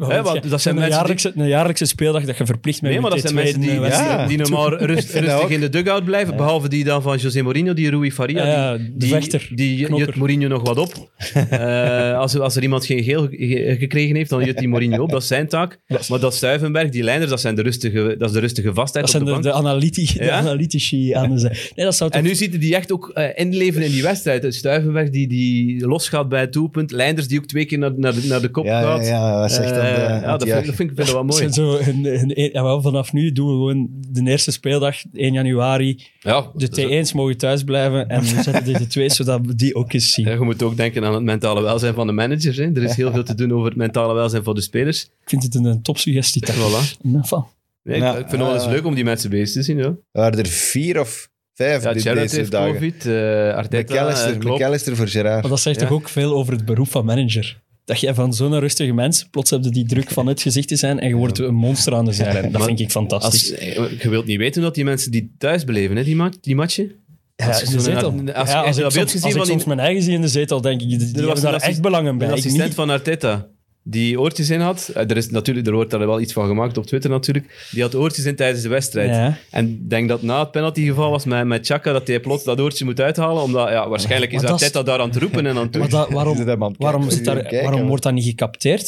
Hè, want dat zijn een, mensen jaarlijkse, een jaarlijkse speeldag dat je verplicht met Nee, maar dat zijn mensen die, Ja. die normaal rust, rustig in de dugout blijven. Behalve die dan van José Mourinho, die Rui Faria. Ja, ja, die, die, vechter, Die jut Mourinho nog wat op. Eh, als, er- als er iemand geen geel ge- gekregen heeft, dan jut die Mourinho op. Dat is zijn taak. Maar dat Stuivenberg, die Leinders, dat, zijn de rustige, dat is de rustige vastheid Dat zijn op de, de bank. de, analyti, de Ja? analytici aan de. Nee, dat zou toch... En nu hij die echt ook eh, inleven in die wedstrijd. Stuivenberg die, die losgaat bij het doelpunt. Leinders die ook twee keer naar, naar, de, naar de kop Ja, ja, gaat. ja, dat echt de, Eh, aan ja, dat vind, jagen. dat vind ik vind wel mooi. zo een, een, een- ja, wel, vanaf nu doen we gewoon de eerste speeldag, 1 januari. Ja, De T1's mogen thuis blijven en we zetten de T2's zodat we die ook eens zien. Ja, je moet ook denken aan het mentale welzijn van de managers. Hè. Er is heel veel te doen over het mentale welzijn van de spelers. Ik vind het een, een topsuggestie. Voilà. Van. Nee, ik- vind het wel eens eh, leuk om die mensen bezig te zien. Ja, waren er vier of vijf ja deze heeft dagen. COVID, eh Arteta, McAllister, voor Gerard. Maar dat zegt Ja. toch ook veel over het beroep van manager. Dat jij van zo'n rustige mens, plots heb je die druk van het gezicht te zijn en je wordt een monster aan de zijlijn. Dat vind ik fantastisch. Als, eh, je wilt niet weten dat die mensen die thuis beleven, hè, die, ma die matchen. Ja, als je in de zetel. als je- Ja, als ik soms, gezien als ik van die- soms mijn eigen zie in de zetel, denk ik, die, die hebben daar echt belangen bij. Assistent niet. van Arteta, die oortjes in had. Eh, Er, is natuurlijk, er wordt daar wel iets van gemaakt op Twitter natuurlijk. Die had oortjes in tijdens de wedstrijd. Ja. En ik denk dat na het penaltygeval was met, met Chaka dat hij plots dat oortje moet uithalen. Omdat ja, waarschijnlijk is Maar dat Arteta daar aan het roepen en aan het doen. Maar dat, waarom, Is het hem aan het waarom, daar, Kijken, waarom wordt dat niet gecapteerd?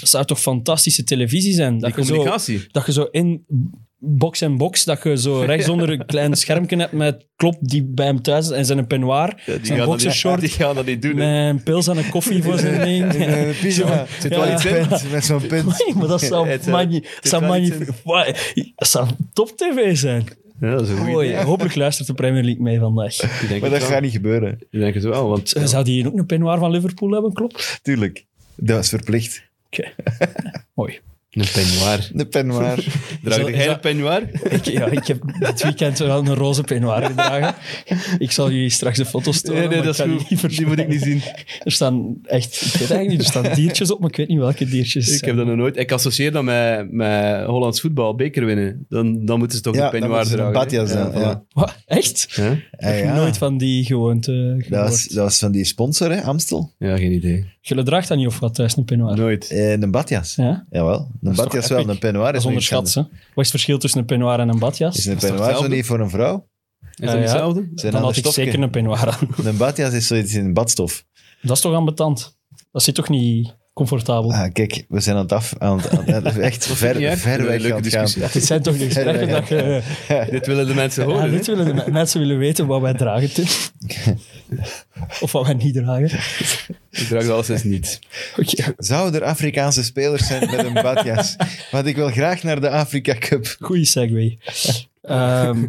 Dat zou toch fantastische televisie zijn? Dat Die je, zo, dat je zo in box en box, dat je zo rechtsonder een klein schermpje hebt met Klop die bij hem thuis is en zijn peignoir, Die zijn gaan, dat niet, boxershort, die gaan dat niet doen. met een pils en een koffie voor zijn ding. Pyjama. Zit wel Ja. iets in? Met zo'n punt. Maar dat zou, Het, eh, zou, dat top tv zijn. Ja, dat is een Mooi. Hopelijk luistert de Premier League mee vandaag. Ik denk Maar dat wel. gaat niet gebeuren. Ik denk het wel, want Zou die hier ook een peignoir van Liverpool hebben, Klop? Tuurlijk. Dat was verplicht. Oké. Mooi. Een peignoir. De peignoir. Draag jij dat- een peignoir? Ik, ja, ik heb dit weekend wel een roze peignoir gedragen. Ik zal jullie straks de foto's tonen. Nee, nee, dat ik is goed. die moet ik niet zien. Er staan echt, ik weet eigenlijk niet, er staan diertjes op, maar ik weet niet welke diertjes. Ik heb dat nog nooit. Ik associeer dat met, met Hollands voetbal, beker winnen. Dan, dan moeten ze toch Ja, de dan peignoir een dragen. badjas hè? aan, ja. Wat? Echt? Ja? Ja, ja. Nooit van die gewoonte gehoord. Dat was, dat was van die sponsor, hè, Amstel. ja, geen idee. Jullie draagt dat niet of wat thuis, een peignoir? Nooit. Eh, een badjas. Ja? Jawel. Een badjas wel, epic? een peignoir Dat is onderschat? Wat is het verschil tussen een peignoir en een badjas? Is een peignoir zo niet voor een vrouw? Is dat ja. hetzelfde? Zijn Dan had ik stofje. zeker een peignoir aan. Een badjas is zoiets in badstof. Dat is toch ambetant? Dat zit toch niet comfortabel? Ah, kijk, we zijn aan het af. Aan het, aan het- echt ver, Een weg leuke discussie. Dit zijn toch de gesprekken dat je... Dit willen de mensen Ja, horen. dit hè? willen de me- mensen willen weten wat wij dragen, Tim. Of wat wij niet dragen. Ik draag dat alleszins niet. Oké, Zouden er Afrikaanse spelers zijn met een badjas? Want ik wil graag naar de Afrika Cup. goeie segue. Ehm,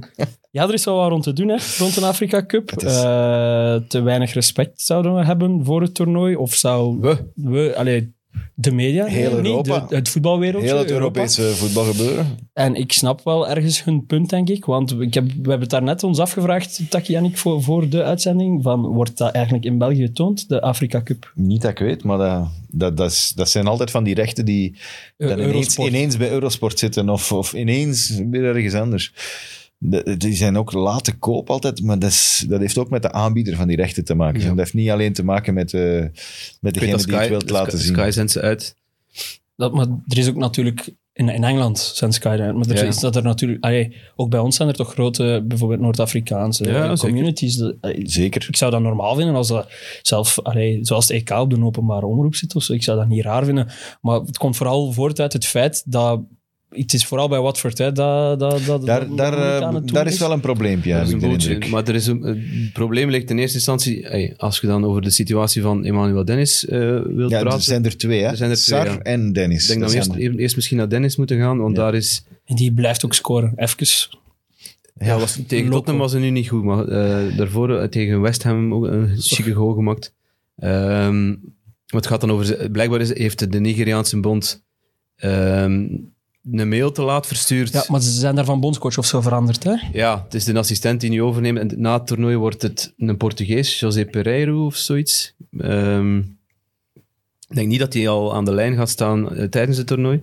ja, er is wel wat rond te doen, hè, rond een Afrika Cup. Is- Eh, te weinig respect zouden we hebben voor het toernooi. Of zou We. we, allee, de media, Heel nee, Europa. de- het voetbalwereldje, Heel het Europa. Europese voetbal gebeuren. En ik snap wel ergens hun punt, denk ik. Want ik heb, we hebben het daarnet ons afgevraagd, Taki en ik, voor, voor de uitzending. Van, wordt dat eigenlijk in België getoond, de Afrika Cup? Niet dat ik weet, maar dat, dat, dat, is, dat zijn altijd van die rechten die dan ineens, ineens bij Eurosport zitten of, of ineens weer ergens anders. De- die zijn ook laat te koop altijd, maar dat, is, dat heeft ook met de aanbieder van die rechten te maken. Ja. Dat heeft niet alleen te maken met, eh met degene die het Sky, wilt laten Sky, zien. Sky zendt ze uit. Dat, maar er is ook natuurlijk... In, in Engeland zijn Sky Dynamic, Maar er Ja. is dat er natuurlijk... allee, ook bij ons zijn er toch grote, bijvoorbeeld Noord-Afrikaanse Ja, zeker. communities. Dat- allee, Zeker. ik zou dat normaal vinden als dat zelf, allee, zoals de EK op de openbare omroep zit of zo. Ik zou dat niet raar vinden. Maar het komt vooral voort uit het feit dat... Het is vooral bij Watford, hè, dat, dat, dat, Daar, dat daar, eh, aan het doen daar is wel een probleempje, Dat heb is ik een de bootje. indruk. Maar er is een, het probleem ligt in eerste instantie, hey, als je dan over de situatie van Emmanuel Dennis eh wilt Ja, er praten. zijn er twee, hè? Er zijn er twee, Sar ja. en Dennis. ik denk dat we eerst, zijn- eerst misschien naar Dennis moeten gaan, want Ja. daar is... En die blijft ook scoren, even. Ja, was, tegen Loco. Tottenham was het nu niet goed, maar eh, daarvoor tegen West Ham ook een chique goal gemaakt. Ehm, maar het gaat dan over... Blijkbaar is, heeft de Nigeriaanse bond ehm, een mail te laat verstuurd. Ja, maar ze zijn daar van bondscoach of zo veranderd, hè? Ja, het is de assistent die nu overneemt. En na het toernooi wordt het een Portugees, José Pereiro of zoiets. Ehm, ik denk niet dat hij al aan de lijn gaat staan eh, tijdens het toernooi.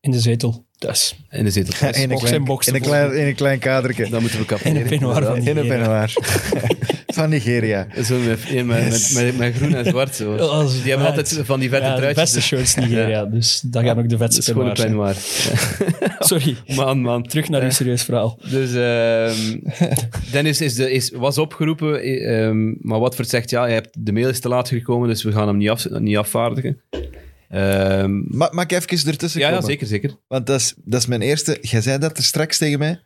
In de zetel. Dus. In de zetel. in, een box klein, box in, een te klein, in een klein kadertje. Dan moeten we In een van In een Nigeria. Van Nigeria. Zo met, met, met, met, met groen en zwart. Zo. Ja, Die hebben altijd van die vette Ja, de truitjes. beste shirts Nigeria, dus dat gaan ook de Dat vetste is gewoon een peignoirs zijn. peignoir. Sorry, Man, man. terug naar uw serieus verhaal. Dus ehm, Dennis is de, is, was opgeroepen, eh, ehm, maar Watford zegt, ja, je hebt, de mail is te laat gekomen, dus we gaan hem niet, af, niet afvaardigen. Ehm, Ma mag ik even ertussen ja, ja, komen? zeker, zeker. Want dat is, dat is mijn eerste... Jij zei dat er straks tegen mij.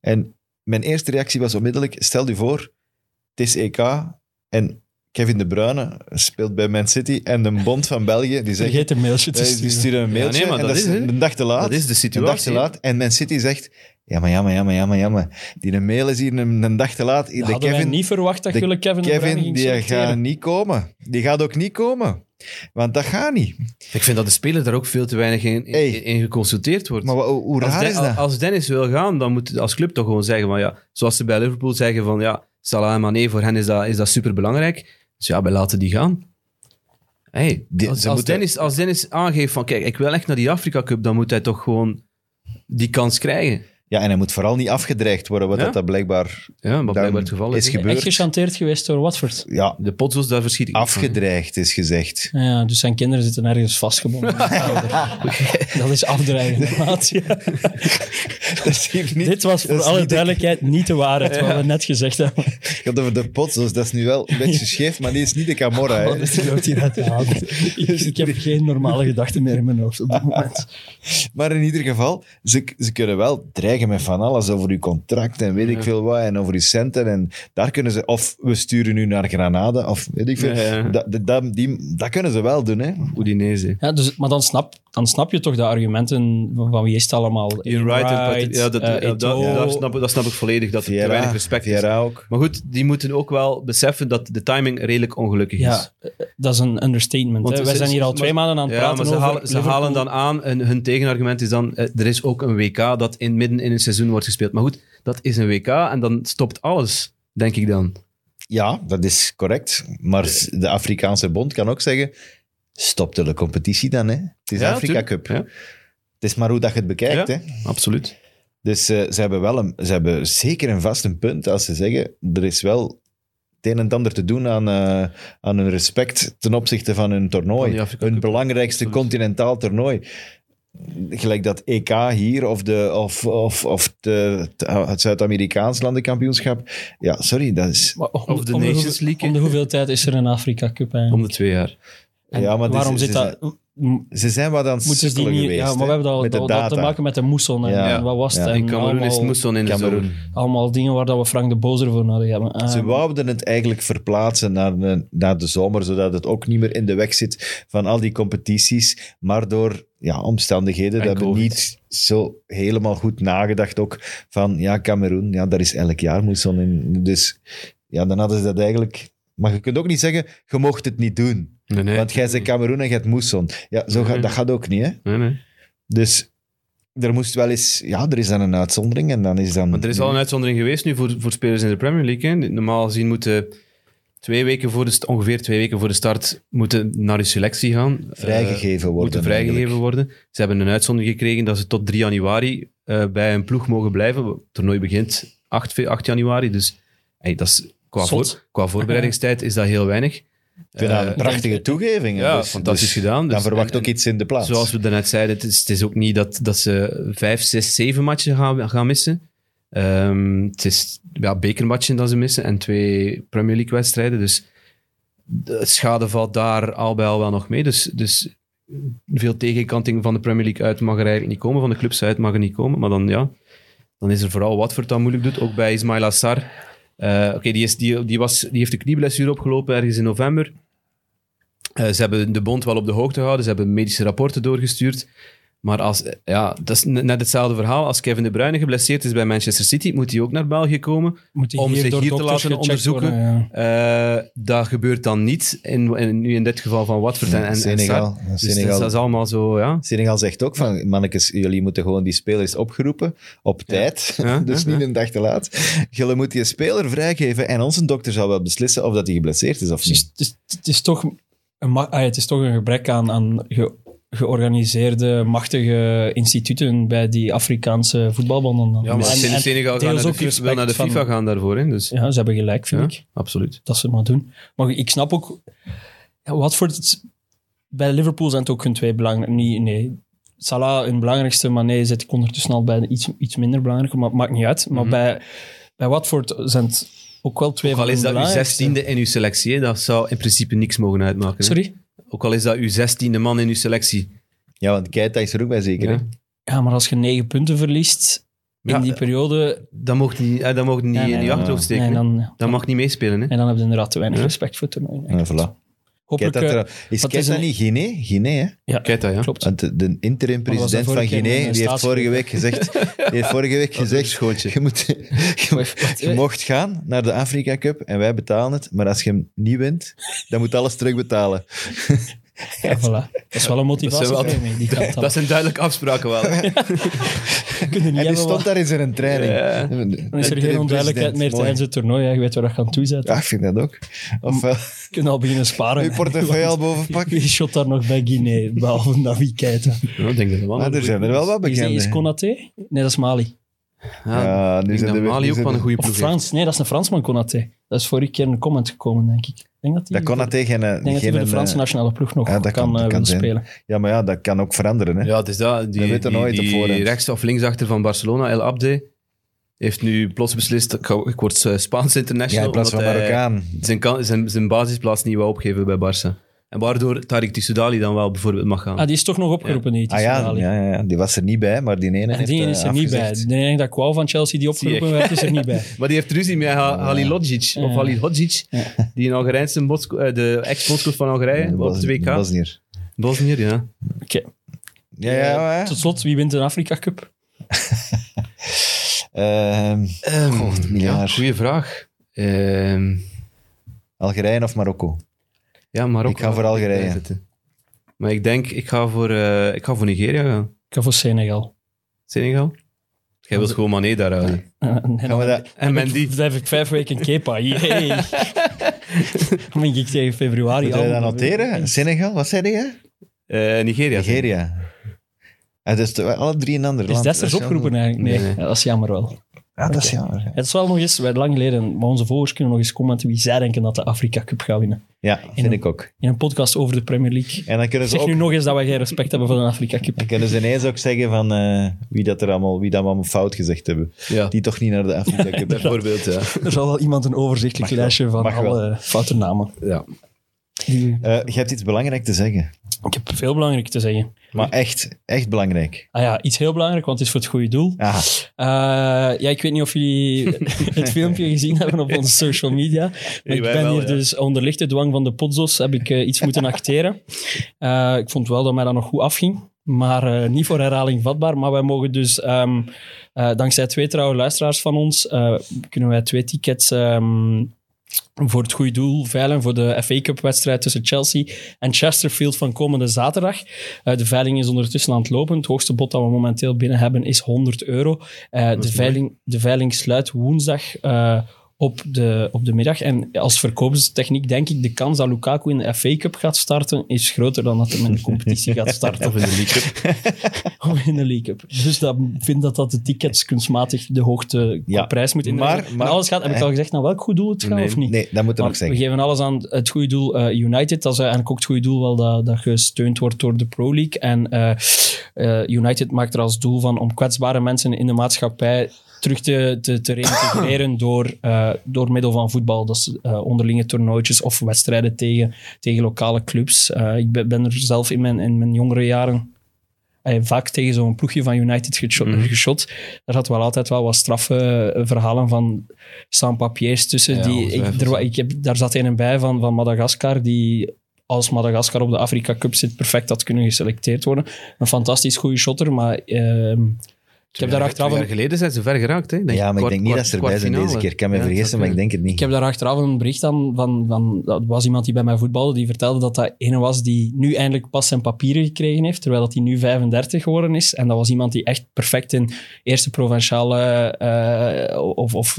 En mijn eerste reactie was onmiddellijk... Stel je voor, het is EK en Kevin De Bruyne speelt bij Man City en de Bond van België, die zegt... Vergeet een mailtje te eh, die sturen. een mailtje nee, maar en dat dat is een dag te laat. Dat is de een dag situatie. te laat. En Man City zegt... Ja, maar ja, maar ja, maar ja, maar ja, maar Die mail is hier een, een dag te laat. De Hadden wij Kevin, niet verwacht dat jullie Kevin, de Bruyne Kevin die gaat niet komen. Die gaat ook niet komen. Want dat gaat niet. Ik vind dat de speler daar ook veel te weinig in, in, Hey. in geconsulteerd wordt. Maar hoe, als, raar Den- is dat? als Dennis wil gaan, dan moet als club toch gewoon zeggen, van, ja, zoals ze bij Liverpool zeggen van ja, Salah en Mané, voor hen is dat, is dat superbelangrijk. Dus ja, wij laten die gaan. Hey, Die- als, ze als moeten- Dennis, als Dennis aangeeft van kijk, ik wil echt naar die Afrika Cup, dan moet hij toch gewoon die kans krijgen. Ja, en hij moet vooral niet afgedreigd worden, wat Ja? dat, dat blijkbaar Ja, wat blijkbaar het geval is. is gebeurd. Echt gechanteerd geweest door Watford. ja, De potzo's, daar verschiet ik afgedreigd is gezegd. Ja, dus zijn kinderen zitten ergens vastgebonden. dat is afdreigend. maat, ja. Dat is hier niet, Dit was voor dat alle niet de- duidelijkheid niet de waarheid, wat we net gezegd hebben. Het gaat over de potzo's, dat is nu wel een beetje scheef, maar die is niet de Camorra. Wat Hè. is hieruit gehaald? Ik, ik heb geen normale gedachten meer in mijn hoofd op dit moment. Maar in ieder geval, ze, ze kunnen wel dreigen met van alles over uw contract en weet ik veel wat, en over uw centen. En daar kunnen ze, of we sturen u naar Granada, of weet ik veel. Ja, ja. Dat, dat, dat, die, dat kunnen ze wel doen, hè. Udinese. Ja, dus, maar dan snap, dan snap je toch de argumenten van, van wie is het allemaal? En Patrick- ja, dat, eh, ja, dat, snap, ik- dat snap ik volledig, dat er te weinig respect is. Ook. Maar goed, die moeten ook wel beseffen dat de timing redelijk ongelukkig is. Ja, eh, dat is een understatement. Want Hè. ze- Wij zijn hier al maar- twee maanden aan het Ja, praten maar ze, over halen, ze halen dan aan, en hun tegenargument is dan, eh, er is ook een WK dat in, midden in een seizoen wordt gespeeld. Maar goed, dat is een WK en dan stopt alles, denk ik dan. Ja, dat is correct. Maar de Afrikaanse bond kan ook zeggen, stop de competitie dan, hè. Het is Ja, Afrika tuurlijk. Cup. Ja. Het is maar hoe dat je het bekijkt, Ja. hè. Absoluut. Dus eh, ze, hebben wel een, ze hebben zeker een vast een punt als ze zeggen, er is wel het een en ander te doen aan, eh, aan hun respect ten opzichte van hun Van toernooi. Afrika hun Cup. belangrijkste Absoluut. continentaal toernooi. Gelijk dat EK hier of, de, of, of, of de, het Zuid-Amerikaans landenkampioenschap. Ja, sorry, dat is... Maar om, Of de om Nations hoeveel- League? Om de hoeveel tijd is er een Afrika Cup eigenlijk? Om de twee jaar. En Ja, maar waarom zit ze dat... Ze zijn wat aan het Moeten die niet... geweest. Ja, maar we hebben de dat, dat te maken met de moesson en, Ja. en wat was het? Ja. En In Cameroen is moesson in de Cameroen. zomer. allemaal dingen waar dat we Frank de Bozer voor nodig hebben. Ah, Ze wouden het eigenlijk verplaatsen naar de, naar de zomer, zodat het ook niet meer in de weg zit van al die competities. Maar door ja, omstandigheden, En dat hebben niet zo helemaal goed nagedacht ook van, ja, Cameroen, ja, daar is elk jaar moesson in. Dus ja, dan hadden ze dat eigenlijk... Maar je kunt ook niet zeggen, je mocht het niet doen. Nee, nee. Want jij zegt Cameroen en je hebt moesson. Ja, zo gaat, Nee. dat gaat ook niet, hè. Nee, nee. Dus er moest wel eens... Ja, er is dan een uitzondering en dan is dan... Maar er is al een uitzondering geweest nu voor, voor spelers in de Premier League. Hè. Normaal gezien moeten twee weken voor de, ongeveer twee weken voor de start moeten naar de selectie gaan. Vrijgegeven Eh, worden Moeten vrijgegeven eigenlijk. worden. Ze hebben een uitzondering gekregen dat ze tot 3 januari eh, bij een ploeg mogen blijven. Het toernooi begint 8, fe- 8 januari, dus hey, dat is, qua, voor, qua voorbereidingstijd is dat heel weinig. Ik vind dat een Eh, prachtige toegeving. ja, Dus- fantastisch dus gedaan. Dan Dus- verwacht en- ook iets in de plaats. Zoals we daarnet zeiden, het is, het is ook niet dat, dat ze vijf, zes, zeven matchen gaan, gaan missen. Ehm, het is ja, bekermatchen dat ze missen en twee Premier League wedstrijden. Dus de schade valt daar al bij al wel nog mee. Dus, dus veel tegenkanting van de Premier League uit mag er eigenlijk niet komen. Van de clubs uit mag er niet komen. Maar dan, ja, dan is er vooral Watford dat moeilijk doet. Ook bij Ismail Assar. Eh, Oké, die, die, die, die heeft een knieblessure opgelopen ergens in november. Eh, ze hebben de bond wel op de hoogte gehouden. Ze hebben medische rapporten doorgestuurd. Maar als, ja, dat is net hetzelfde verhaal. Als Kevin De Bruyne geblesseerd is bij Manchester City, moet hij ook naar België komen. Om zich door hier te laten onderzoeken. worden, ja. Eh, dat gebeurt dan niet. In, in, nu in dit geval van Watford en, en, en Senegal. Dus Senegal. dat is allemaal zo, ja. Senegal zegt ook van, mannetjes, jullie moeten gewoon die spelers opgeroepen op tijd. Ja, dus ja, niet een dag te laat. Jullie moeten je speler vrijgeven en onze dokter zal wel beslissen of dat hij geblesseerd is of Het is, niet. het, is, het, is toch een, ah, het is toch een gebrek aan, aan ge- georganiseerde, machtige instituten bij die Afrikaanse voetbalbonden. dan. Ja, maar En- en Senegal gaat deels naar de, ook FIFA, naar de van- gaan daarvoor. Hè, dus, Ja, ze hebben gelijk, vind ja, ik. absoluut. Dat ze het maar doen. Maar ik snap ook... Ja, Watford... het- bij Liverpool zijn het ook hun twee belangrijke... Nee, nee. Salah hun belangrijkste, maar nee, zit ik ondertussen al bij iets, iets minder belangrijke, maar het maakt niet uit. Maar Mhm. bij, bij Watford zijn het ook wel twee Ook al van is dat uw zestiende in uw selectie, hè, dat zou in principe niks mogen uitmaken. hè. Ook al is dat uw zestiende man in uw selectie. Ja, want Keita is er ook bij zeker. Ja. Ja, maar als je negen punten verliest in Ja, die periode... Dat mocht niet, eh, dat mocht niet Nee, nee, in je nee. achterhoofd steken. Nee, hè. dan, Dat mag niet meespelen. Hè. en dan heb je inderdaad te weinig Ja. respect voor het toernooi. Ja, voilà. Hopelijk... Keita, eh, is Keita een- niet Guinea? Guinea, hè? ja, Kijk dat, ja. klopt. Want de, de interim Maar was dat president van Guinea, die heeft vorige week gezegd, die heeft vorige week gezegd, je, moet, je, je mocht gaan naar de Afrika Cup en wij betalen het, maar als je hem niet wint, dan moet alles terugbetalen. Ja, voilà. Dat is wel een motivatie. Dat zijn wel- voor mij, die kant Dat zijn duidelijke afspraken wel. kunnen En die stond daar in zijn training. Ja. Dan is er geen onduidelijkheid meer tijdens het toernooi. Je weet waar dat gaan toezetten. Ja, ik vind dat ook. Ofwel, Je kunt al beginnen sparen. je portefeuille al boven pakken. Wie shot daar nog bij Guinea, behalve Navi Keita? Ja, ik denk dat wel een er zijn er wel wat Is, die- is. Konaté? Nee, dat is Mali. Ja, Ja, nu zijn dat de- Mali ook wel een de- goede ploeg. Frans. Nee, dat is een Fransman, Konaté. Dat is vorige keer in een comment gekomen, denk ik. Ik denk dat hij, Dat kon dat tegen ik denk dat hij geen... voor de Franse eh, nationale ploeg nog ja, dat kan, kan- dat eh, kan willen zijn. spelen. Ja, maar ja, dat kan ook veranderen. Hè? Ja, het is dat. Die, We weten die, nooit op die voorhand. rechts- of linksachter van Barcelona, El Abde, heeft nu plots beslist, ik, ik word eh, Spaans Ja, international, in plaats van Marokkaan. zijn, kan- zijn, zijn basisplaats niet wou opgeven bij Barça. En waardoor Tariq Tissoudali dan wel bijvoorbeeld mag gaan. Ah, die is toch nog opgeroepen, die Ah ja, ja, ja, die was er niet bij, maar die ene En heeft die eh, is er niet bij. De enige dat ik wou van Chelsea die opgeroepen werd, is er niet bij. Maar die heeft ruzie met Ha- Halilodzic, of Ja. Halilhodzic, die in Algerijnse eh, de ex-bondscoach van Algerije, Ja, op het WK. Bosnier. Bosnier, ja. Oké. Ja, ja, ja. Tot slot, wie wint de Afrika Cup? Ehm, miljard. goeie vraag. Ehm, Algerije of Marokko? Ja, Marokko. Ik ga voor Algerije. Blijft het, hè. Maar ik denk, ik ga voor, eh, ik ga voor Nigeria gaan. Ik ga voor Senegal. Senegal? Jij wilt gewoon Mané daar houden. Eh, en dan dat... En Mendy. dan heb ik vijf weken Kepa. Yay. Dan ben ik tegen februari we dat al- noteren? Senegal, wat zei je? Eh, Nigeria. Nigeria. Ah, dus de- alle drie in een ander Is land. Dat is opgeroepen eigenlijk? Nee, Nee, nee. Ja, dat is jammer wel. Ja, dat is jammer. Het is wel nog eens, wij lang geleden, maar onze volgers kunnen nog eens commenten wie zij denken dat de Afrika Cup gaat winnen. Ja, vind een- ik ook. In een podcast over de Premier League. En dan kunnen ze Zeg ook... nu nog eens dat wij geen respect hebben voor de Afrika Cup. Dan kunnen ze ineens ook zeggen van eh, wie dat er allemaal, wie dat allemaal fout gezegd hebben. Ja, Die toch niet naar de Afrika Cup. bijvoorbeeld, ja. Er zal wel iemand een overzichtelijk Mag wel. lijstje van Mag wel. alle foute namen. ja. Eh, je hebt iets belangrijk te zeggen. Ik heb veel belangrijk te zeggen. Maar echt, echt belangrijk. Ah ja, iets heel belangrijk, want het is voor het goede doel. Eh, ja, ik weet niet of jullie het filmpje gezien hebben op onze social media. Maar Nee, ik ben wel, hier ja. dus onder lichte dwang van de podzos heb ik eh, iets moeten acteren. Eh, ik vond wel dat mij dat nog goed afging. Maar eh, niet voor herhaling vatbaar. Maar wij mogen dus, ehm, eh, dankzij twee trouwe luisteraars van ons, eh, kunnen wij twee tickets ehm, voor het goede doel veilen voor de FA Cup wedstrijd tussen Chelsea en Chesterfield van komende zaterdag. Eh, de veiling is ondertussen aan het lopen. Het hoogste bod dat we momenteel binnen hebben is 100 euro. Eh, de, veiling, de veiling sluit woensdag eh, op, de, op de middag. En als verkoopstechniek denk ik de kans dat Lukaku in de FA Cup gaat starten is groter dan dat hij in de competitie gaat starten. Of in de League Cup. Of in de League Cup. Dus dat ik vind dat dat de tickets kunstmatig de hoogte Ja, prijs moet maar- inderdaad. maar- alles gaat, heb ik al gezegd, naar welk goed doel het gaat Nee. of niet? Nee, dat moet nog Want we zeggen. geven alles aan het goede doel eh, United. Dat is eigenlijk ook het goede doel wel dat, dat gesteund wordt door de Pro League. En eh, eh, United maakt er als doel van om kwetsbare mensen in de maatschappij terug te, te, te reintegreren door, eh, door middel van voetbal. Dat is eh, onderlinge toernooitjes of wedstrijden tegen, tegen lokale clubs. Eh, ik ben, ben er zelf in mijn, in mijn jongere jaren vaak tegen zo'n ploegje van United gesho- Mhm. geschot. Daar zat wel altijd wel wat straffe verhalen van sans-papiers tussen. Ja, die, ik, er, ik heb, daar zat een bij van, van Madagaskar, die als Madagaskar op de Afrika Cup zit, perfect had kunnen geselecteerd worden. Een fantastisch goede shotter, maar ehm, ik heb daar achteraf een, jaar geleden zijn ze ver geraakt. Hè? Denk Ja, maar ik denk niet dat ze erbij zijn deze keer. Ik kan me Ja, vergissen, maar ik denk het ik niet. heb daar achteraf een bericht aan van, van dat was iemand die bij mij voetbalde, die vertelde dat dat ene was die nu eindelijk pas zijn papieren gekregen heeft, terwijl dat hij nu 35 geworden is. En dat was iemand die echt perfect in eerste provinciale, eh, of, of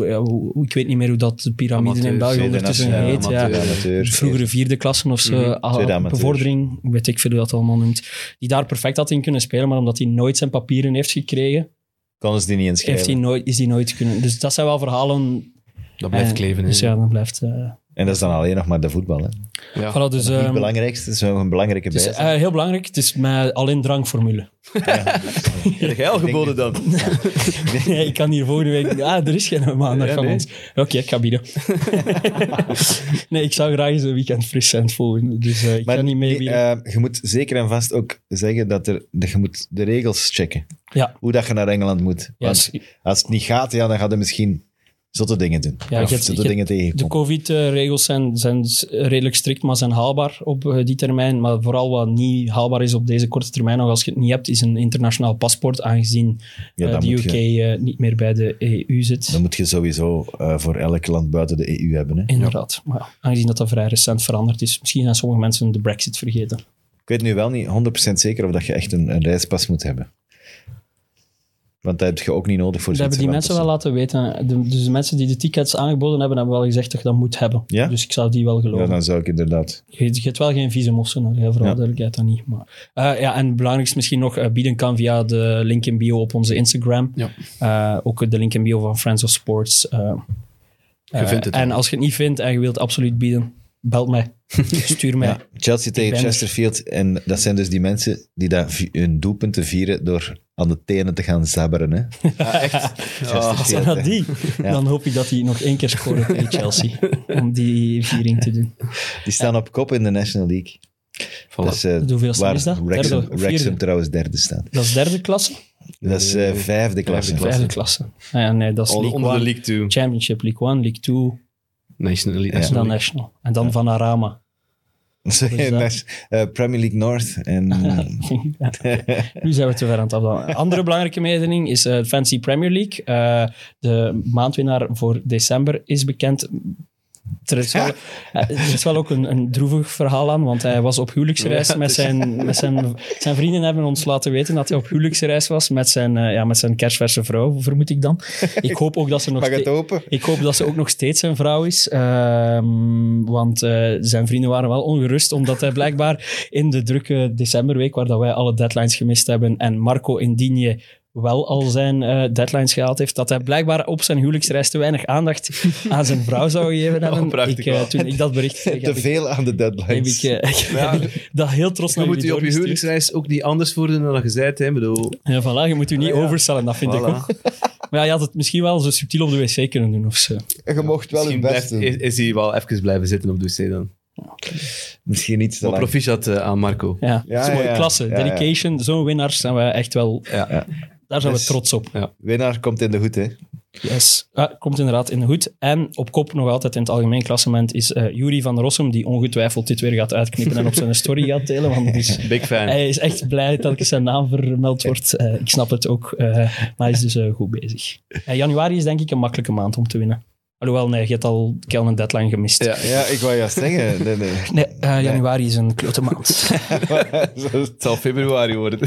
ik weet niet meer hoe dat de piramide in België ondertussen heet. Ja. amateur. Vroegere vierde klassen of zo, Mhm, bevordering, weet ik veel hoe dat allemaal noemt, die daar perfect had in kunnen spelen, maar omdat hij nooit zijn papieren heeft gekregen, Konden ze die niet heeft hij inschrijven. nooit, is hij nooit kunnen. Dus dat zijn wel verhalen. Dat blijft eh, kleven. Dus ja, dat blijft. eh, En dat is dan alleen nog maar de voetbal. Hè. Ja. voilà, dus, het ehm, belangrijkste, is wel een belangrijke het is bijzin. eh, heel belangrijk. Het is mij alleen drankformule. Heb jij al geboden dan? nee, ik kan hier volgende week... Ah, er is geen maandag Ja, van nee. ons. Oké, ik ga bieden. nee, ik zou graag eens een weekend fris zijn volgende. Dus eh, ik Maar ga niet mee eh, je moet zeker en vast ook zeggen dat, er, dat je moet de regels checken. ja, Hoe dat je naar Engeland moet. ja, Want als het niet gaat, ja, dan gaat je misschien zotte dingen doen. Ja, of je hebt- zotte je dingen de. COVID-regels zijn, zijn redelijk strikt, maar zijn haalbaar op eh, die termijn. Maar vooral wat niet haalbaar is op deze korte termijn, nog als je het niet hebt, is een internationaal paspoort, aangezien Ja, eh, de UK je, eh, niet meer bij de EU zit. dan moet je sowieso voor elk land buiten de EU hebben. Hè. Inderdaad. Maar aangezien dat dat vrij recent veranderd is, misschien zijn sommige mensen de brexit vergeten. Ik weet nu wel niet 100% zeker of dat je echt een, een reispas moet hebben. Want dat heb je ook niet nodig voor Dat hebben die mensen wel laten weten. De, dus de mensen die de tickets aangeboden hebben, hebben wel gezegd dat je dat moet hebben. Ja? Dus ik zou die wel Ja, geloven. dan zou ik inderdaad. Je, je hebt wel geen visum of zo nodig, vooral Ja. duidelijkheid dan niet. Maar, Eh, ja, en het belangrijkste misschien nog, eh, bieden kan via de link in bio op onze Instagram. Ja. Eh, ook de link in bio van Friends of Sports. eh. Eh, vindt het en als je het niet vindt en je wilt absoluut bieden, belt mij. Stuur mij. Ja, Chelsea tegen er. Chesterfield. En dat zijn dus die mensen die dat vi- hun doelpunten vieren door aan de tenen te gaan zabberen. Hè? echt. Als zijn dat die, Ja. dan hoop ik dat die nog één keer scoren tegen Chelsea. om die viering te doen. Die staan op kop in de National League. Voilà. Dat is, eh, Hoeveelste waar is dat? Wrexham, Derde trouwens derde staat. Dat is derde klasse? Dat is eh, vijfde klasse. Klasse. Vijfde klasse. Ah ja, nee, dat is Onder, League One. 2. Championship, League One, League Two, National League. Ja. en dan National. En dan van Arama. Sorry, dat? Nas- eh, Premier League North. En, Ja. Nu zijn we te ver aan het afdalen. Andere belangrijke mededeling is eh Fancy Premier League. Eh, de maandwinnaar voor december is bekend. Er is wel, er is wel ook een, een droevig verhaal aan, want hij was op huwelijksreis met, zijn, met zijn... Zijn vrienden hebben ons laten weten dat hij op huwelijksreis was met zijn, eh, ja, met zijn kerstverse vrouw, vermoed ik dan. Ik hoop ook dat ze nog ik hoop dat ze ook nog steeds zijn vrouw is. ehm, want eh, zijn vrienden waren wel ongerust, omdat hij blijkbaar in de drukke decemberweek, waar dat wij alle deadlines gemist hebben, en Marco Indigne wel al zijn eh, deadlines gehaald heeft, dat hij blijkbaar op zijn huwelijksreis te weinig aandacht aan zijn vrouw zou gegeven hebben. Oh, prachtig ik, eh, wel. toen ik dat bericht kreeg, Te ik, veel aan de heb deadlines. ik, eh, Ja. dat heel trots Je naar moet je op je huwelijksreis ook niet anders voordoen dan dat je zei. Hè? Bedoel, Ja, voilà, je moet u niet Ja. overstellen, dat vind ik ook. Maar ja, je had het misschien wel zo subtiel op de wc kunnen doen of zo. je mocht wel je misschien best blijft- doen. is, is hij wel even blijven zitten op de wc dan. Misschien niet te Maar lang. proficiat aan Marco. Ja, Ja, dat is mooi. ja, ja. Klasse, Ja, ja. dedication, zo'n winnaars zijn we echt wel... Ja. Ja. Daar zijn we Dus- trots op. Winnaar komt in de hoed, hè. Yes. Ah, komt inderdaad in de hoed. En op kop nog altijd in het algemeen klassement is eh Jury van Rossum, die ongetwijfeld dit weer gaat uitknippen en op zijn story gaat delen. Want het is, Big fan. hij is echt blij dat telkens zijn naam vermeld wordt. Eh, ik snap het ook, eh, maar hij is dus eh, goed bezig. Eh, januari is denk ik een makkelijke maand om te winnen. Alhoewel, nee, je hebt al al een deadline gemist. Ja. Ja, ik wou juist zeggen. Nee, nee. Nee, eh, januari is een klote maand. Het zal februari worden.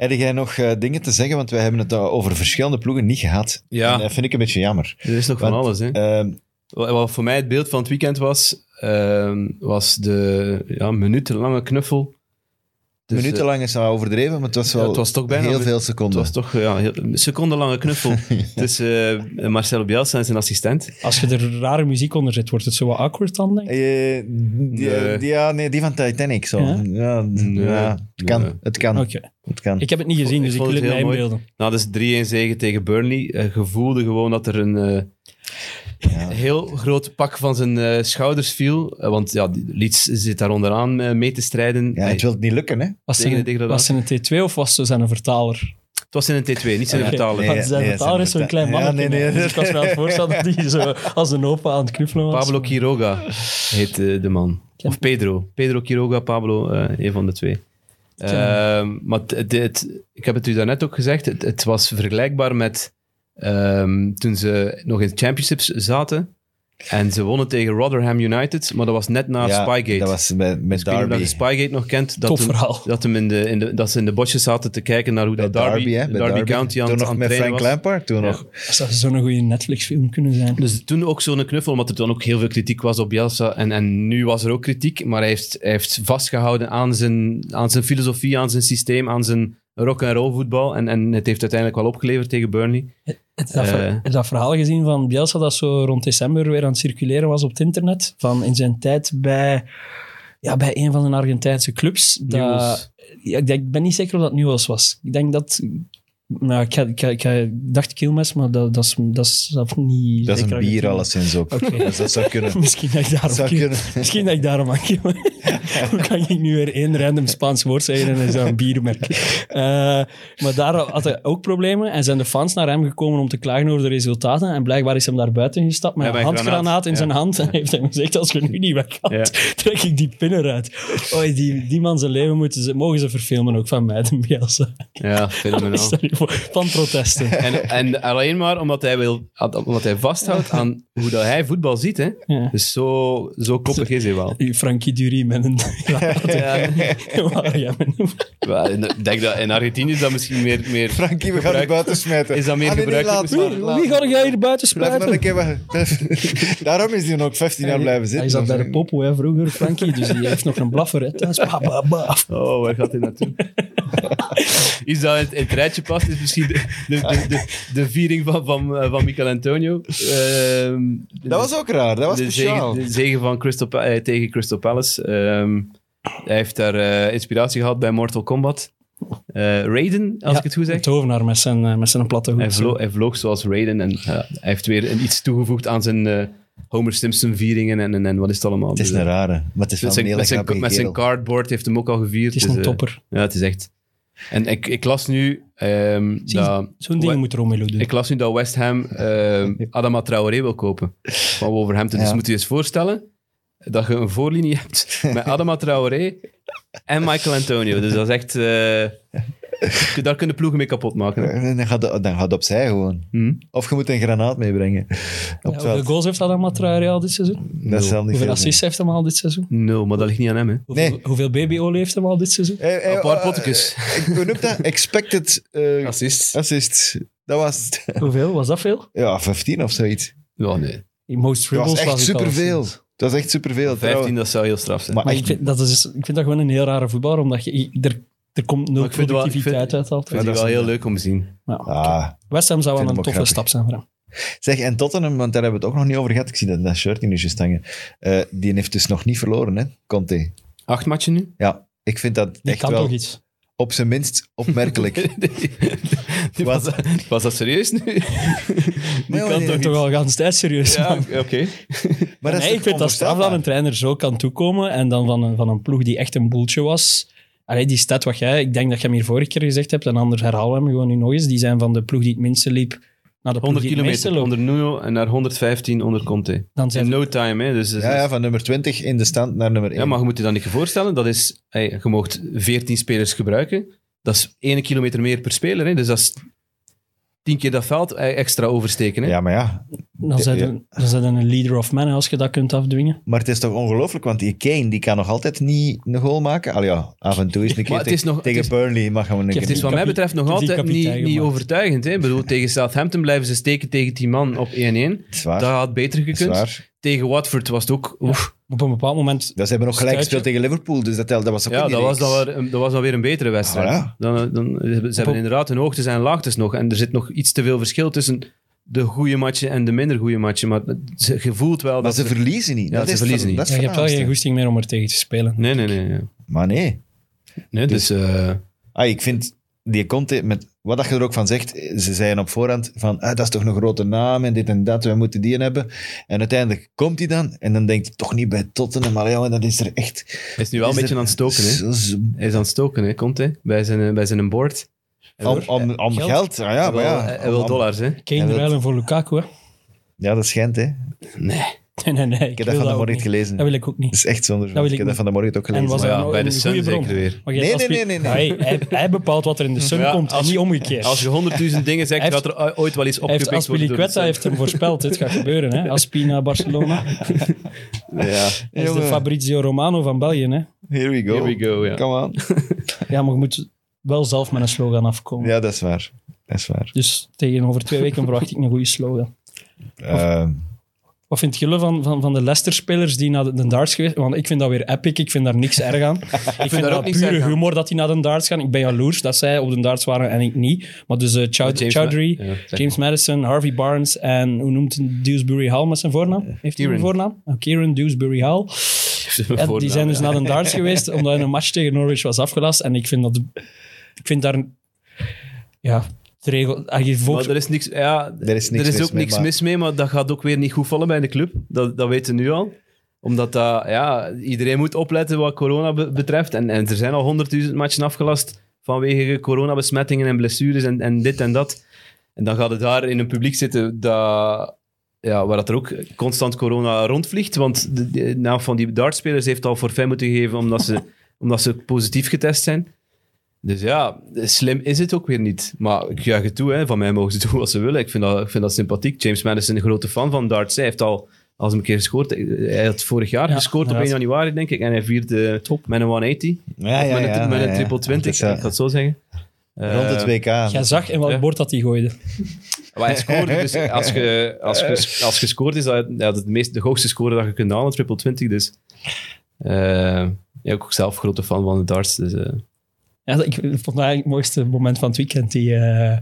Heb jij nog eh, dingen te zeggen? Want wij hebben het eh, over verschillende ploegen niet gehad. Ja. En dat vind ik een beetje jammer. Er is nog van Want, alles. Hè. Ehm, Wat wat voor mij het beeld van het weekend was, ehm, was de ja, minutenlange knuffel. Dus, eh, minutenlang is dat overdreven, maar het was wel Ja, het was toch bijna heel veel Het seconden. was toch ja, heel- een secondenlange knuffel tussen eh, Marcelo Bielsa en zijn assistent. Als je er rare muziek onder zit, wordt het zo wat awkward dan, denk ik. Eh, die, Nee. die- ja, nee, die van Titanic. Zo. Ja? Ja, Nee. ja, het kan. Nee. Het kan. Oké. Het kan. Ik heb het niet gezien, dus ik wil het het mij inbeelden. Nou, dus 3-1 zegen tegen Burnley. Eh, je voelde gewoon dat er een eh. heel groot pak van zijn eh, schouders viel. Eh, want ja, Leeds zit daar onderaan eh, mee te strijden. Ja, het wil het niet lukken, hè? Was Tegen het de een, degradatie. was het een T2 of was het zijn een vertaler? Het was in een T2, niet zijn vertaler. Nee, zijn nee, vertaler zijn is zo'n klein Ja, mannetje. nee, nee. Dus ik was me aan het voorstellen dat hij zo als een opa aan het knuffelen was. Pablo Quiroga heet de man. Of Pedro. Pedro Quiroga, Pablo, een van de twee. Ehm, maar het- het- het- ik heb het u daarnet ook gezegd, het, het was vergelijkbaar met ehm, toen ze nog in de championships zaten. En ze wonnen tegen Rotherham United, maar dat was net na Ja, Spygate. Dat was met, met Derby. je Spygate nog kent. Dat Tof hem- verhaal. Dat, hem in de, in de, dat ze in de bosjes zaten te kijken naar hoe dat Derby, Derby. County aan, Toen het- nog aan met het trainen Frank was. Lampard. Toen Ja. nog. Dat zou zo'n goede Netflix-film kunnen zijn. Dus toen ook zo'n knuffel, omdat er dan ook heel veel kritiek was op Bielsa. En, en nu was er ook kritiek, maar hij heeft, hij heeft vastgehouden aan zijn, aan zijn filosofie, aan zijn systeem, aan zijn rock-and-roll voetbal. En, en het heeft uiteindelijk wel opgeleverd tegen Burnley. Het, dat, Eh. dat verhaal gezien van Bielsa dat zo rond december weer aan het circuleren was op het internet? Van in zijn tijd bij, ja, bij een van de Argentijnse clubs. Dat, ja, ik ben niet zeker of dat Nieuws was. Ik denk dat... Nou, ik, ga- ik, ga- ik, ga- ik dacht Kilmes, maar dat, dat, is, dat is zelf niet... Dat is een bier alleszins ook. Dus dat zou kunnen. Misschien dat ik daarom... zou kunnen. Misschien dat ik daarom aan Kilmes... Hoe kan ik nu weer één random Spaans woord zeggen en is dat een biermerk? Eh, maar daar had hij ook problemen en zijn de fans naar hem gekomen om te klagen over de resultaten en blijkbaar is hem daar buiten gestapt met Ja, een handgranaat granaat, in ja. zijn hand en heeft hem gezegd, als je nu niet weggaat, Ja. trek ik die pin eruit. Oei, die, die man zijn leven moeten ze, mogen ze verfilmen, ook van mij, de Bielsa. Ja, fenomenaal. Van protesten. En, en alleen maar omdat hij, wil, omdat hij vasthoudt aan hoe dat hij voetbal ziet. Hè. Ja. Dus zo, zo koppig is hij wel. Frankie Dury met een... Ja, maar ik denk dat in Argentinië is dat misschien meer... meer Frankie, we gaan je buiten smijten. Is dat meer Ah, nee, nee, gebruikelijk? laat Wie, maar, laat wie ga jij hier buiten weg. Daarom is hij nog 15 jaar blijven zitten. Hij zat bij de popo hè, vroeger, Frankie, dus die heeft nog een blaffer. Hè, thuis. Ba, ba, ba. Oh, waar gaat hij naartoe? Iets dat in het, het rijtje past is misschien de, de, de, de, de viering van, van, eh, van Michael Antonio. Ehm, Dat was ook raar, dat was de speciaal. zege, de zege van Crystal eh, tegen Crystal Palace. Ehm, hij heeft daar eh, inspiratie gehad bij Mortal Kombat. Eh, Raiden, als Ja, ik het goed zeg. Een tovenaar met zijn, met zijn platte hoed. Hij, vlo hij vloog zoals Raiden en hij heeft weer een, iets toegevoegd aan zijn Homer Simpson vieringen en, en, en wat is het allemaal. Het is Dus, een rare, maar het is wel met een zijn, hele met, zijn, met zijn cardboard heeft hem ook al gevierd. Het is dus, een topper. ja, het is echt. En ik, ik las nu ehm, Zie, dat. Zo'n ding We- moet Romelu doen. Ik las nu dat West Ham ehm Adama Traoré wil kopen van Wolverhampton. Dus Ja. moet je je eens voorstellen dat je een voorlinie hebt met Adama Traoré en Michael Antonio. Dus dat is echt... eh, daar kunnen ploegen mee kapot maken. hè. Dan gaat, dan gaat het opzij gewoon. Hm? Of je moet een granaat meebrengen. Op Ja, het hoeveel veld. goals heeft Adam Traoré al dit seizoen? Dat is wel niet Hoeveel veel. assists heeft hij al dit seizoen? Nul, maar dat ligt niet aan hem. Hè. Hoeveel, Nee. hoeveel babyolie heeft hij al dit seizoen? Hey, hey, Een paar eh, pottekes. eh, Hoe noemt dat? Expected eh Assists. assists. Dat was het. Hoeveel? Was dat veel? Ja, 15 of zoiets. Ja, nee. Die most Dat was dribbles echt al superveel. Dat was echt superveel. 15, dat zou heel straf zijn. Maar Maar ik echt, vind, dat is, ik vind dat gewoon een heel rare voetballer, omdat je, er, er komt nul Maar ik vind wel- ik productiviteit vind- uit altijd. Vind die wel heel leuk om te zien. Ja. ah, West Ham zou wel vind een hem ook toffe grappig. stap zijn voor hem. zeg, en Tottenham, want daar hebben we het ook nog niet over gehad. Ik zie dat, dat shirt in juist hangen. Eh, die heeft dus nog niet verloren, hè, Conte. Acht matchen nu? Ja, ik vind dat Die echt kan wel toch iets. op zijn minst opmerkelijk. was, dat, was dat serieus nu? Die kan toch Toch al gaan tijd serieus. Ja, oké. Maar dat is nee, toch ik vind dat straf dat een trainer zo kan toekomen en dan van een, van een ploeg die echt een boeltje was. Allee, die stat wat jij, ik denk dat je hem hier vorige keer gezegd hebt, en anders herhalen we hem gewoon nu nog eens. Die zijn van de ploeg die het minste liep naar de ploeg 100 die het meeste kilometer onder Nuno en naar 115 onder Conte. Dan zijn In no time, hè. Dus, dus- Ja, ja, van nummer 20 in de stand naar nummer 1. Ja, maar je moet je dan niet voorstellen, dat is, hey, je mocht 14 spelers gebruiken. Dat is 1 kilometer meer per speler, hè. dus dat is 10 keer dat veld eh, extra oversteken. Hè. Ja, maar ja. dan zijn Ja. dan zijn een leader of man als je dat kunt afdwingen. Maar het is toch ongelooflijk, want die Kane die kan nog altijd niet een goal maken. Al ja, af en toe is een keer Maar is tegen, nog- tegen het is- Burnley mag gewoon een keer Het is wat mij betreft nog die altijd niet, niet overtuigend. Hè. Ik bedoel, tegen Southampton blijven ze steken tegen 10 man op 1-1. Het is waar. Dat had beter gekund. Tegen Watford was het ook... Oef. Op een bepaald moment... Dat ze hebben nog gelijk gespeeld tegen Liverpool, dus dat, telde- dat was ook Ja, dat was, dan weer, dat was dan weer een betere wedstrijd. Ah, ja. dan, dan, ze hebben inderdaad hun hoogtes en laagtes nog. En er zit nog iets te veel verschil tussen de goede matchen en de minder goede matchen. Maar ze, je voelt wel Maar dat ze verliezen niet. Ja, dat ze is verliezen ver- niet. Dat is Ja, je hebt wel geen goesting meer om er tegen te spelen. Nee, nee, nee. Maar nee. nee dus, eh, Ah, ik vind die Conte, met wat dat je er ook van zegt, ze zeiden op voorhand van, ah, dat is toch een grote naam en dit en dat, wij moeten die hebben. En uiteindelijk komt hij dan en dan denkt hij toch niet bij Tottenham, maar ja, dat is er echt... hij is nu wel een beetje aan het stoken. Hè. zo- Hij is aan het stoken, hè, komt hij, bij zijn, eh, bij zijn board. Hij Om, wil- om, om Geld? geld, ah, ja, hij maar wil- ja. hij- wil dollars, hè. Kane ruilen voor Lukaku, hè? Ja, dat schijnt, hè. Nee. Nee, nee, nee. Ik heb dat van de morgen niet. gelezen. Dat wil ik ook niet. Dat is echt zonder Dat wil Ik ik heb dat niet. van de morgen ook En gelezen. was Maar dat ja, nou bij de Sun zeker weer. Nee, als nee, nee, nee, nee. Hij, hij bepaalt wat er in de Sun Ja, komt, en als- niet omgekeerd. Als je honderdduizend dingen zegt, gaat er ooit wel iets opgepikt worden. door de Aspilicueta heeft hem voorspeld, dit gaat gebeuren. Hè? Aspina, Barcelona. Ja, Hij is de. Fabrizio Romano van België. Hè? Here we go. here we go, ja. Come on. Ja, maar je moet wel zelf met een slogan afkomen. Ja, dat is waar. Dat is waar. Dus tegen over twee weken verwacht ik een goede slogan. Eh, Wat vind jullie van, van, van de Leicester-spelers die naar de, de darts geweest Want ik vind dat weer epic. Ik vind daar niks erg aan. ik vind daar dat ook pure humor dat die naar de darts gaan. Ik ben jaloers dat zij op de darts waren en ik niet. Maar dus eh, Chow- James Chowdhury, Ma- ja, zeg James Madison, Harvey Barnes en hoe noemt Dewsbury Hall met zijn voornaam? Heeft hij een voornaam? Oh, Kieran Dewsbury Hall. Die zijn dus naar de darts geweest omdat een match tegen Norwich was afgelast. En ik vind dat... Ik vind daar... Ja, de regel... ah, Maar er is niks, ja, Er is niks er is mis ook mee, niks maar- mis mee, maar dat gaat ook weer niet goed vallen bij de club. Dat, dat weten we nu al. Omdat dat, ja, iedereen moet opletten wat corona be- betreft. En, en er zijn al honderdduizend matchen afgelast vanwege coronabesmettingen en blessures en, en dit en dat. En dan gaat het daar in een publiek zitten dat, ja, waar dat er ook constant corona rondvliegt. Want de, helft van die dartspelers heeft al forfait moeten geven omdat ze, omdat ze positief getest zijn. Dus ja, slim is het ook weer niet. Maar ik juich het toe, hè. van mij mogen ze doen wat ze willen. Ik vind dat, ik vind dat sympathiek. James Madison is een grote fan van darts. Hij heeft al als een keer gescoord. Hij had vorig jaar Ja, gescoord op 1 inderdaad. januari, denk ik. En hij vierde Top. met een 180. Ja, ja, met een, ja, met een ja, triple ja. 20, Dat is, ik ga het zo zeggen. Rond het Eh, WK. Jij zag in welk Ja. bord dat hij gooide. Maar hij scoorde, dus als je, als je, als je scoort, is dat ja, het meest, de hoogste score dat je kunt halen, triple 20. Dus eh ja, ook zelf grote fan van de darts. Dus, eh, Ja, ik vond dat eigenlijk het mooiste moment van het weekend, die, eh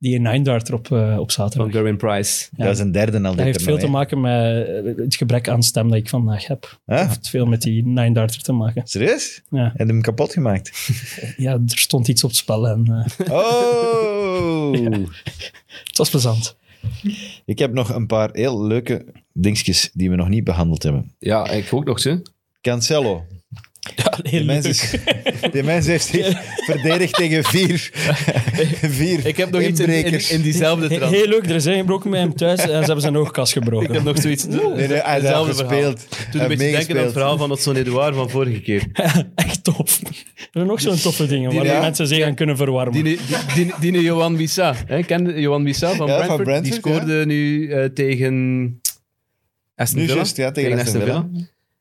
die nine darter op, eh, op van zaterdag. Gerwin Price. Ja. Dat is een derde al. Dat dit heeft veel te maken met eh, het gebrek aan stem dat ik vandaag heb. Het heeft veel met die nine darter te maken. Serieus? Ja, Heb je hem kapot gemaakt? ja er stond iets op het spel en eh, Oh! het was plezant. Ik heb nog een paar heel leuke dingetjes die we nog niet behandeld hebben. Ja, ik ook nog ze. Cancelo. Ja, Die mens, is, die mens heeft zich verdedigd tegen vier, vier Ik heb nog iets in, in, in diezelfde trant. Heel leuk, er is ingebroken bij hem thuis en ze hebben zijn oogkast gebroken. Ik heb nog zoiets. Nee, nee, hij heeft gespeeld. Toen Hij een beetje denken aan het verhaal van Otson Edouard van vorige keer. Echt tof. Er zijn nog zo'n toffe dingen waar ja. mensen zich aan kunnen verwarmen. Die, die, die, die Johan Wissa. Je Johan Wissa van, Ja, van Brentford? Die scoorde nu eh, tegen Aston Nu Villa. juist, ja, tegen Aston Villa.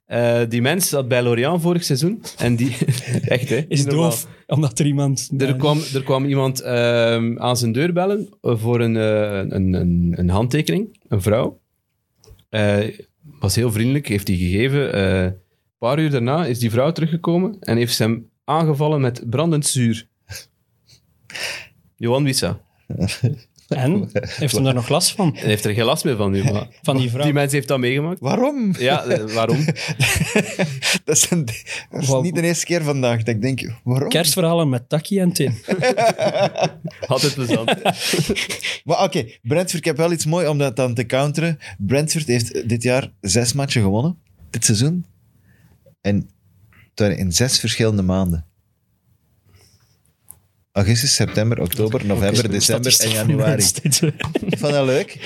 Eh, die mens zat bij Lorient vorig seizoen. En die... echt, hè? is normaal. doof, omdat er iemand... Er kwam, er kwam iemand ehm, aan zijn deur bellen eh, voor een, eh, een, een, een handtekening. Een vrouw. Was heel vriendelijk, heeft die gegeven. Een paar uur daarna is die vrouw teruggekomen en heeft ze hem aangevallen met brandend zuur. Johan Wissa. En? Heeft hem daar nog last van? Hij heeft er geen last meer van nu. Maar Van die vrouw? die mens heeft dat meegemaakt. Waarom? Ja, eh, waarom? Dat is, een- dat is Wat- niet de eerste keer vandaag dat ik denk, waarom? Kerstverhalen met Taki en Tim. Altijd plezant. Maar oké, Brentford, ik heb wel iets mooi om dat dan te counteren. Brentford heeft dit jaar zes matchen gewonnen, dit seizoen. En het waren in zes verschillende maanden. Augustus, september, oktober, november, december en januari. Ik vond dat leuk.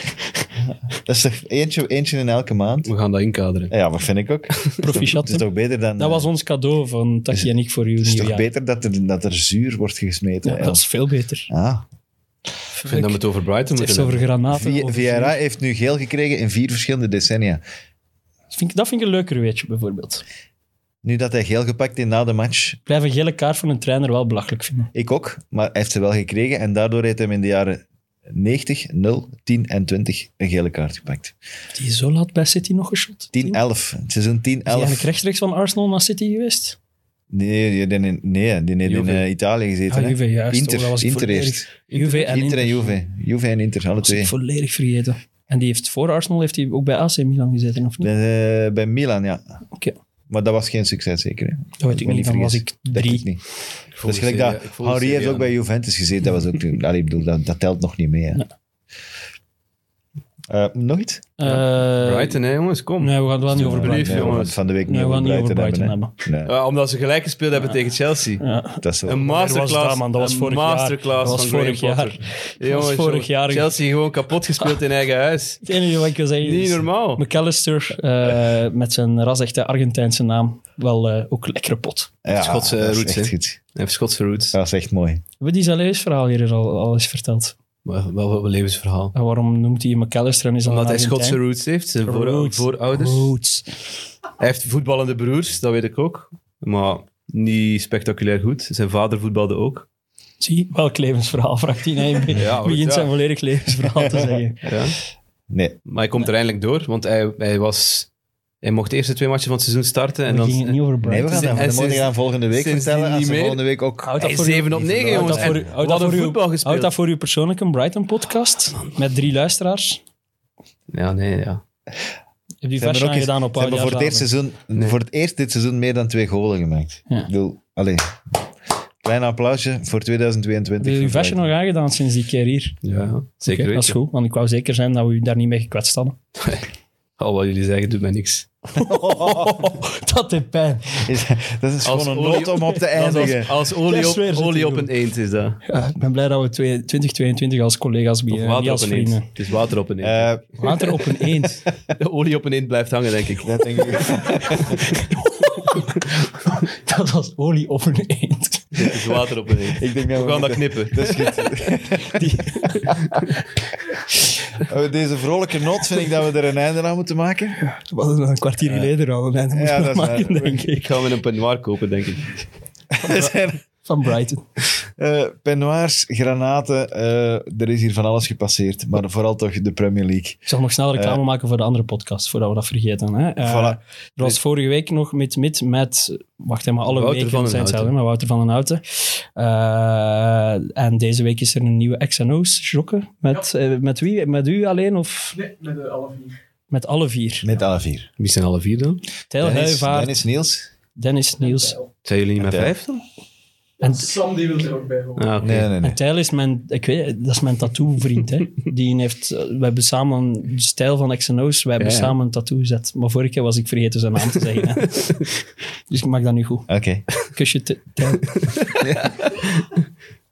Dat is toch eentje, eentje in elke maand? We gaan dat inkaderen. Ja, wat vind ik ook. Proficiat. Het is toch beter dan... Dat was ons cadeau van Taki en ik voor uw Het is toch beter dat er, dat er zuur wordt gesmeten. Ja, dat is veel beter. Ah. Ik vind dat we het over Brighton moeten over hebben. granaten. Over Vieira vuur. heeft nu geel gekregen in vier verschillende decennia. Vind ik- dat vind ik een leuker weetje, bijvoorbeeld. Nu dat hij geel gepakt heeft na de match, Ik blijf een gele kaart van een trainer wel belachelijk vinden. ik ook, maar hij heeft ze wel gekregen en daardoor heeft hij hem in de jaren 90, 0, 10 en 20 een gele kaart gepakt. Heeft hij zo laat bij City nog geschot? 10, 11. Het seizoen 10, Is hij eigenlijk 11. rechtstreeks van Arsenal naar City geweest? Nee, die heeft in, nee, die heeft in eh, Italië gezeten. Ah, hè. Juve, juist. Inter, Oh, was Inter eerst. Juve en Inter en. Juve. Juve en Inter, alle twee. volledig vergeten. En die heeft voor Arsenal heeft hij ook bij AC Milan gezeten, of niet? Bij, eh, bij Milan, ja. Oké, Maar dat was geen succes, zeker. Hè? dat weet ik niet. Dan was ik Dat drie. ik niet. Ik Dat volg is gelijk dat Henri heeft ook bij Juventus gezeten. Dat, was ook, allee, ik bedoel, dat, dat telt nog niet mee. Hè. Nee. Eh, nog iets? Eh, Brighton, hè, jongens, kom. Nee, we gaan het wel niet over Brighton hebben. jongens. Van de week niet Nee, we over gaan niet over Brighton, hebben. hebben. Nee, Ja, omdat ze gelijk gespeeld hebben tegen Chelsea. Ja. dat is zo. Een was masterclass. dat, man? Dat was een vorig jaar. masterclass Dat was van vorig jaar. Potter. Dat was Jongens, vorig jongens, jaar. Chelsea gewoon kapot gespeeld in eigen huis. Het enige wat ik wil zeggen Niet is... normaal. McAllister eh, met zijn ras-echte Argentijnse naam. Wel eh, ook lekkere pot. Ja, Schotse roots, echt hè. goed. Hij heeft Schotse roots. Dat is echt mooi. We die Zaleus verhaal hier al, al eens verteld. Maar wel wel een levensverhaal. En waarom noemt hij McAllister en is Omdat hij Schotse roots heeft, zijn voor, Roots. voorouders. Roots. Hij heeft voetballende broers, dat weet ik ook. Maar niet spectaculair goed. Zijn vader voetbalde ook. Zie, welk levensverhaal, vraagt hij. Hij Ja, begint ja. zijn volledig levensverhaal te zeggen. Ja. Nee, Maar hij komt er eindelijk door, want hij, hij, was, hij mocht de eerste twee matchen van het seizoen starten. En We dan, gingen het niet over nee we Brighton. gaan dat En gaan volgende week vertellen. meer- volgende week ook... Houd dat is voor u- 7 op 9, Houd jongens. dat voor u- En houd wat dat een voor voetbal gespeeld. Houd dat voor uw persoonlijke Brighton-podcast met drie luisteraars. Ja, nee, ja. Heb je vers ook eens- gedaan op ze hebben voor het, eerst oudejaarsavond? seizoen, Nee. voor het eerst dit seizoen meer dan twee golen gemaakt. Ja. Ik bedoel, allee, klein applausje voor 2022. Heb je versje nog Brighton. aangedaan sinds die keer hier? ja zeker dat is goed, want ik wou zeker zijn dat we u daar niet mee gekwetst hadden. Al wat jullie zeggen doet mij niks. dat deed pijn. Is- dat is Als gewoon een olie- nood om op te eindigen. als, als olie, is op, doen. een eend is dat. Ja, ik ben blij dat we twee- 2022 als collega's Of beginnen, niet water op als een eend. vrienden. Het is water op een eend. Eh, Water op een eend. De olie op een eend blijft hangen, denk ik. dat denk ik. dat was olie op een eend. Er is water op ineens. Ik denk dat We gaan dat knippen. Dat is goed. Oh, Deze vrolijke noot vind ik dat we er een einde aan moeten maken. We hadden nog een kwartier geleden al een einde Ja, moeten waar. maken, denk Ik ik. ga met een peignoir kopen, denk ik. Zijn Van Brighton. eh peignoirs, granaten, eh, er is hier van alles gepasseerd. Maar vooral toch de Premier League. Ik zal nog snel reclame Eh. maken voor de andere podcast, voordat we dat vergeten. Hè. Voilà. Er was vorige week nog met, met, met wacht even, maar alle Wouter weken zijn hetzelfde, met Wouter van den Houten. Eh, en deze week is er een nieuwe X&O's jokken. Met, met wie? Met u alleen of Nee, met alle vier. met alle vier? Met alle vier. Wie zijn alle vier dan? Tijl Dennis, Dennis Niels. Dennis, Niels. Zijn jullie niet met vijf dan? En, Sam die wil er ook bij horen. Ah, oké. Nee, nee, nee. en Tijl is mijn, ik weet, dat is mijn tattoo-vriend. Hè. Die heeft, we hebben samen, de stijl van X&O's, we hebben Ja, ja. samen een tattoo gezet. Maar vorige keer was ik vergeten zijn naam te zeggen. Hè. Dus ik maak dat nu goed. Oké. Kusje T- Tijl.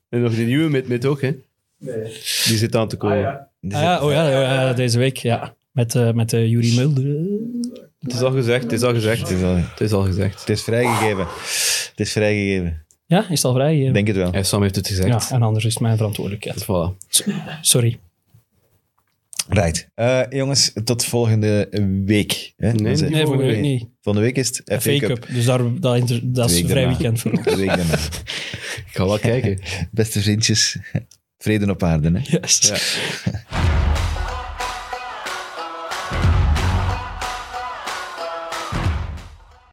En nog die nieuwe met, met ook, hè? Nee. Die zit aan te Ah komen. ja. Ah, ja, oh ja, deze week, ja. Met, eh met uh, Jurie Mulder. Het is al gezegd, het is al gezegd. Het is, al, Het is al gezegd. het is vrijgegeven. Het is vrijgegeven. Ja, is het al vrij? Ik denk het wel. Ja, Sam heeft het gezegd. Ja, en anders is het mijn verantwoordelijkheid. Voilà. Sorry. Right. Eh, jongens, tot volgende week. Hè? Nee, is- nee, Nee, volgende week niet. Volgende week is het FA, FA Cup. Cup. Dus daar, dat, inter- dat is week vrij daarna. weekend voor ons. De week daarna. Ik ga wel kijken. Beste vriendjes, vrede op aarde. Hè? Yes. Ja.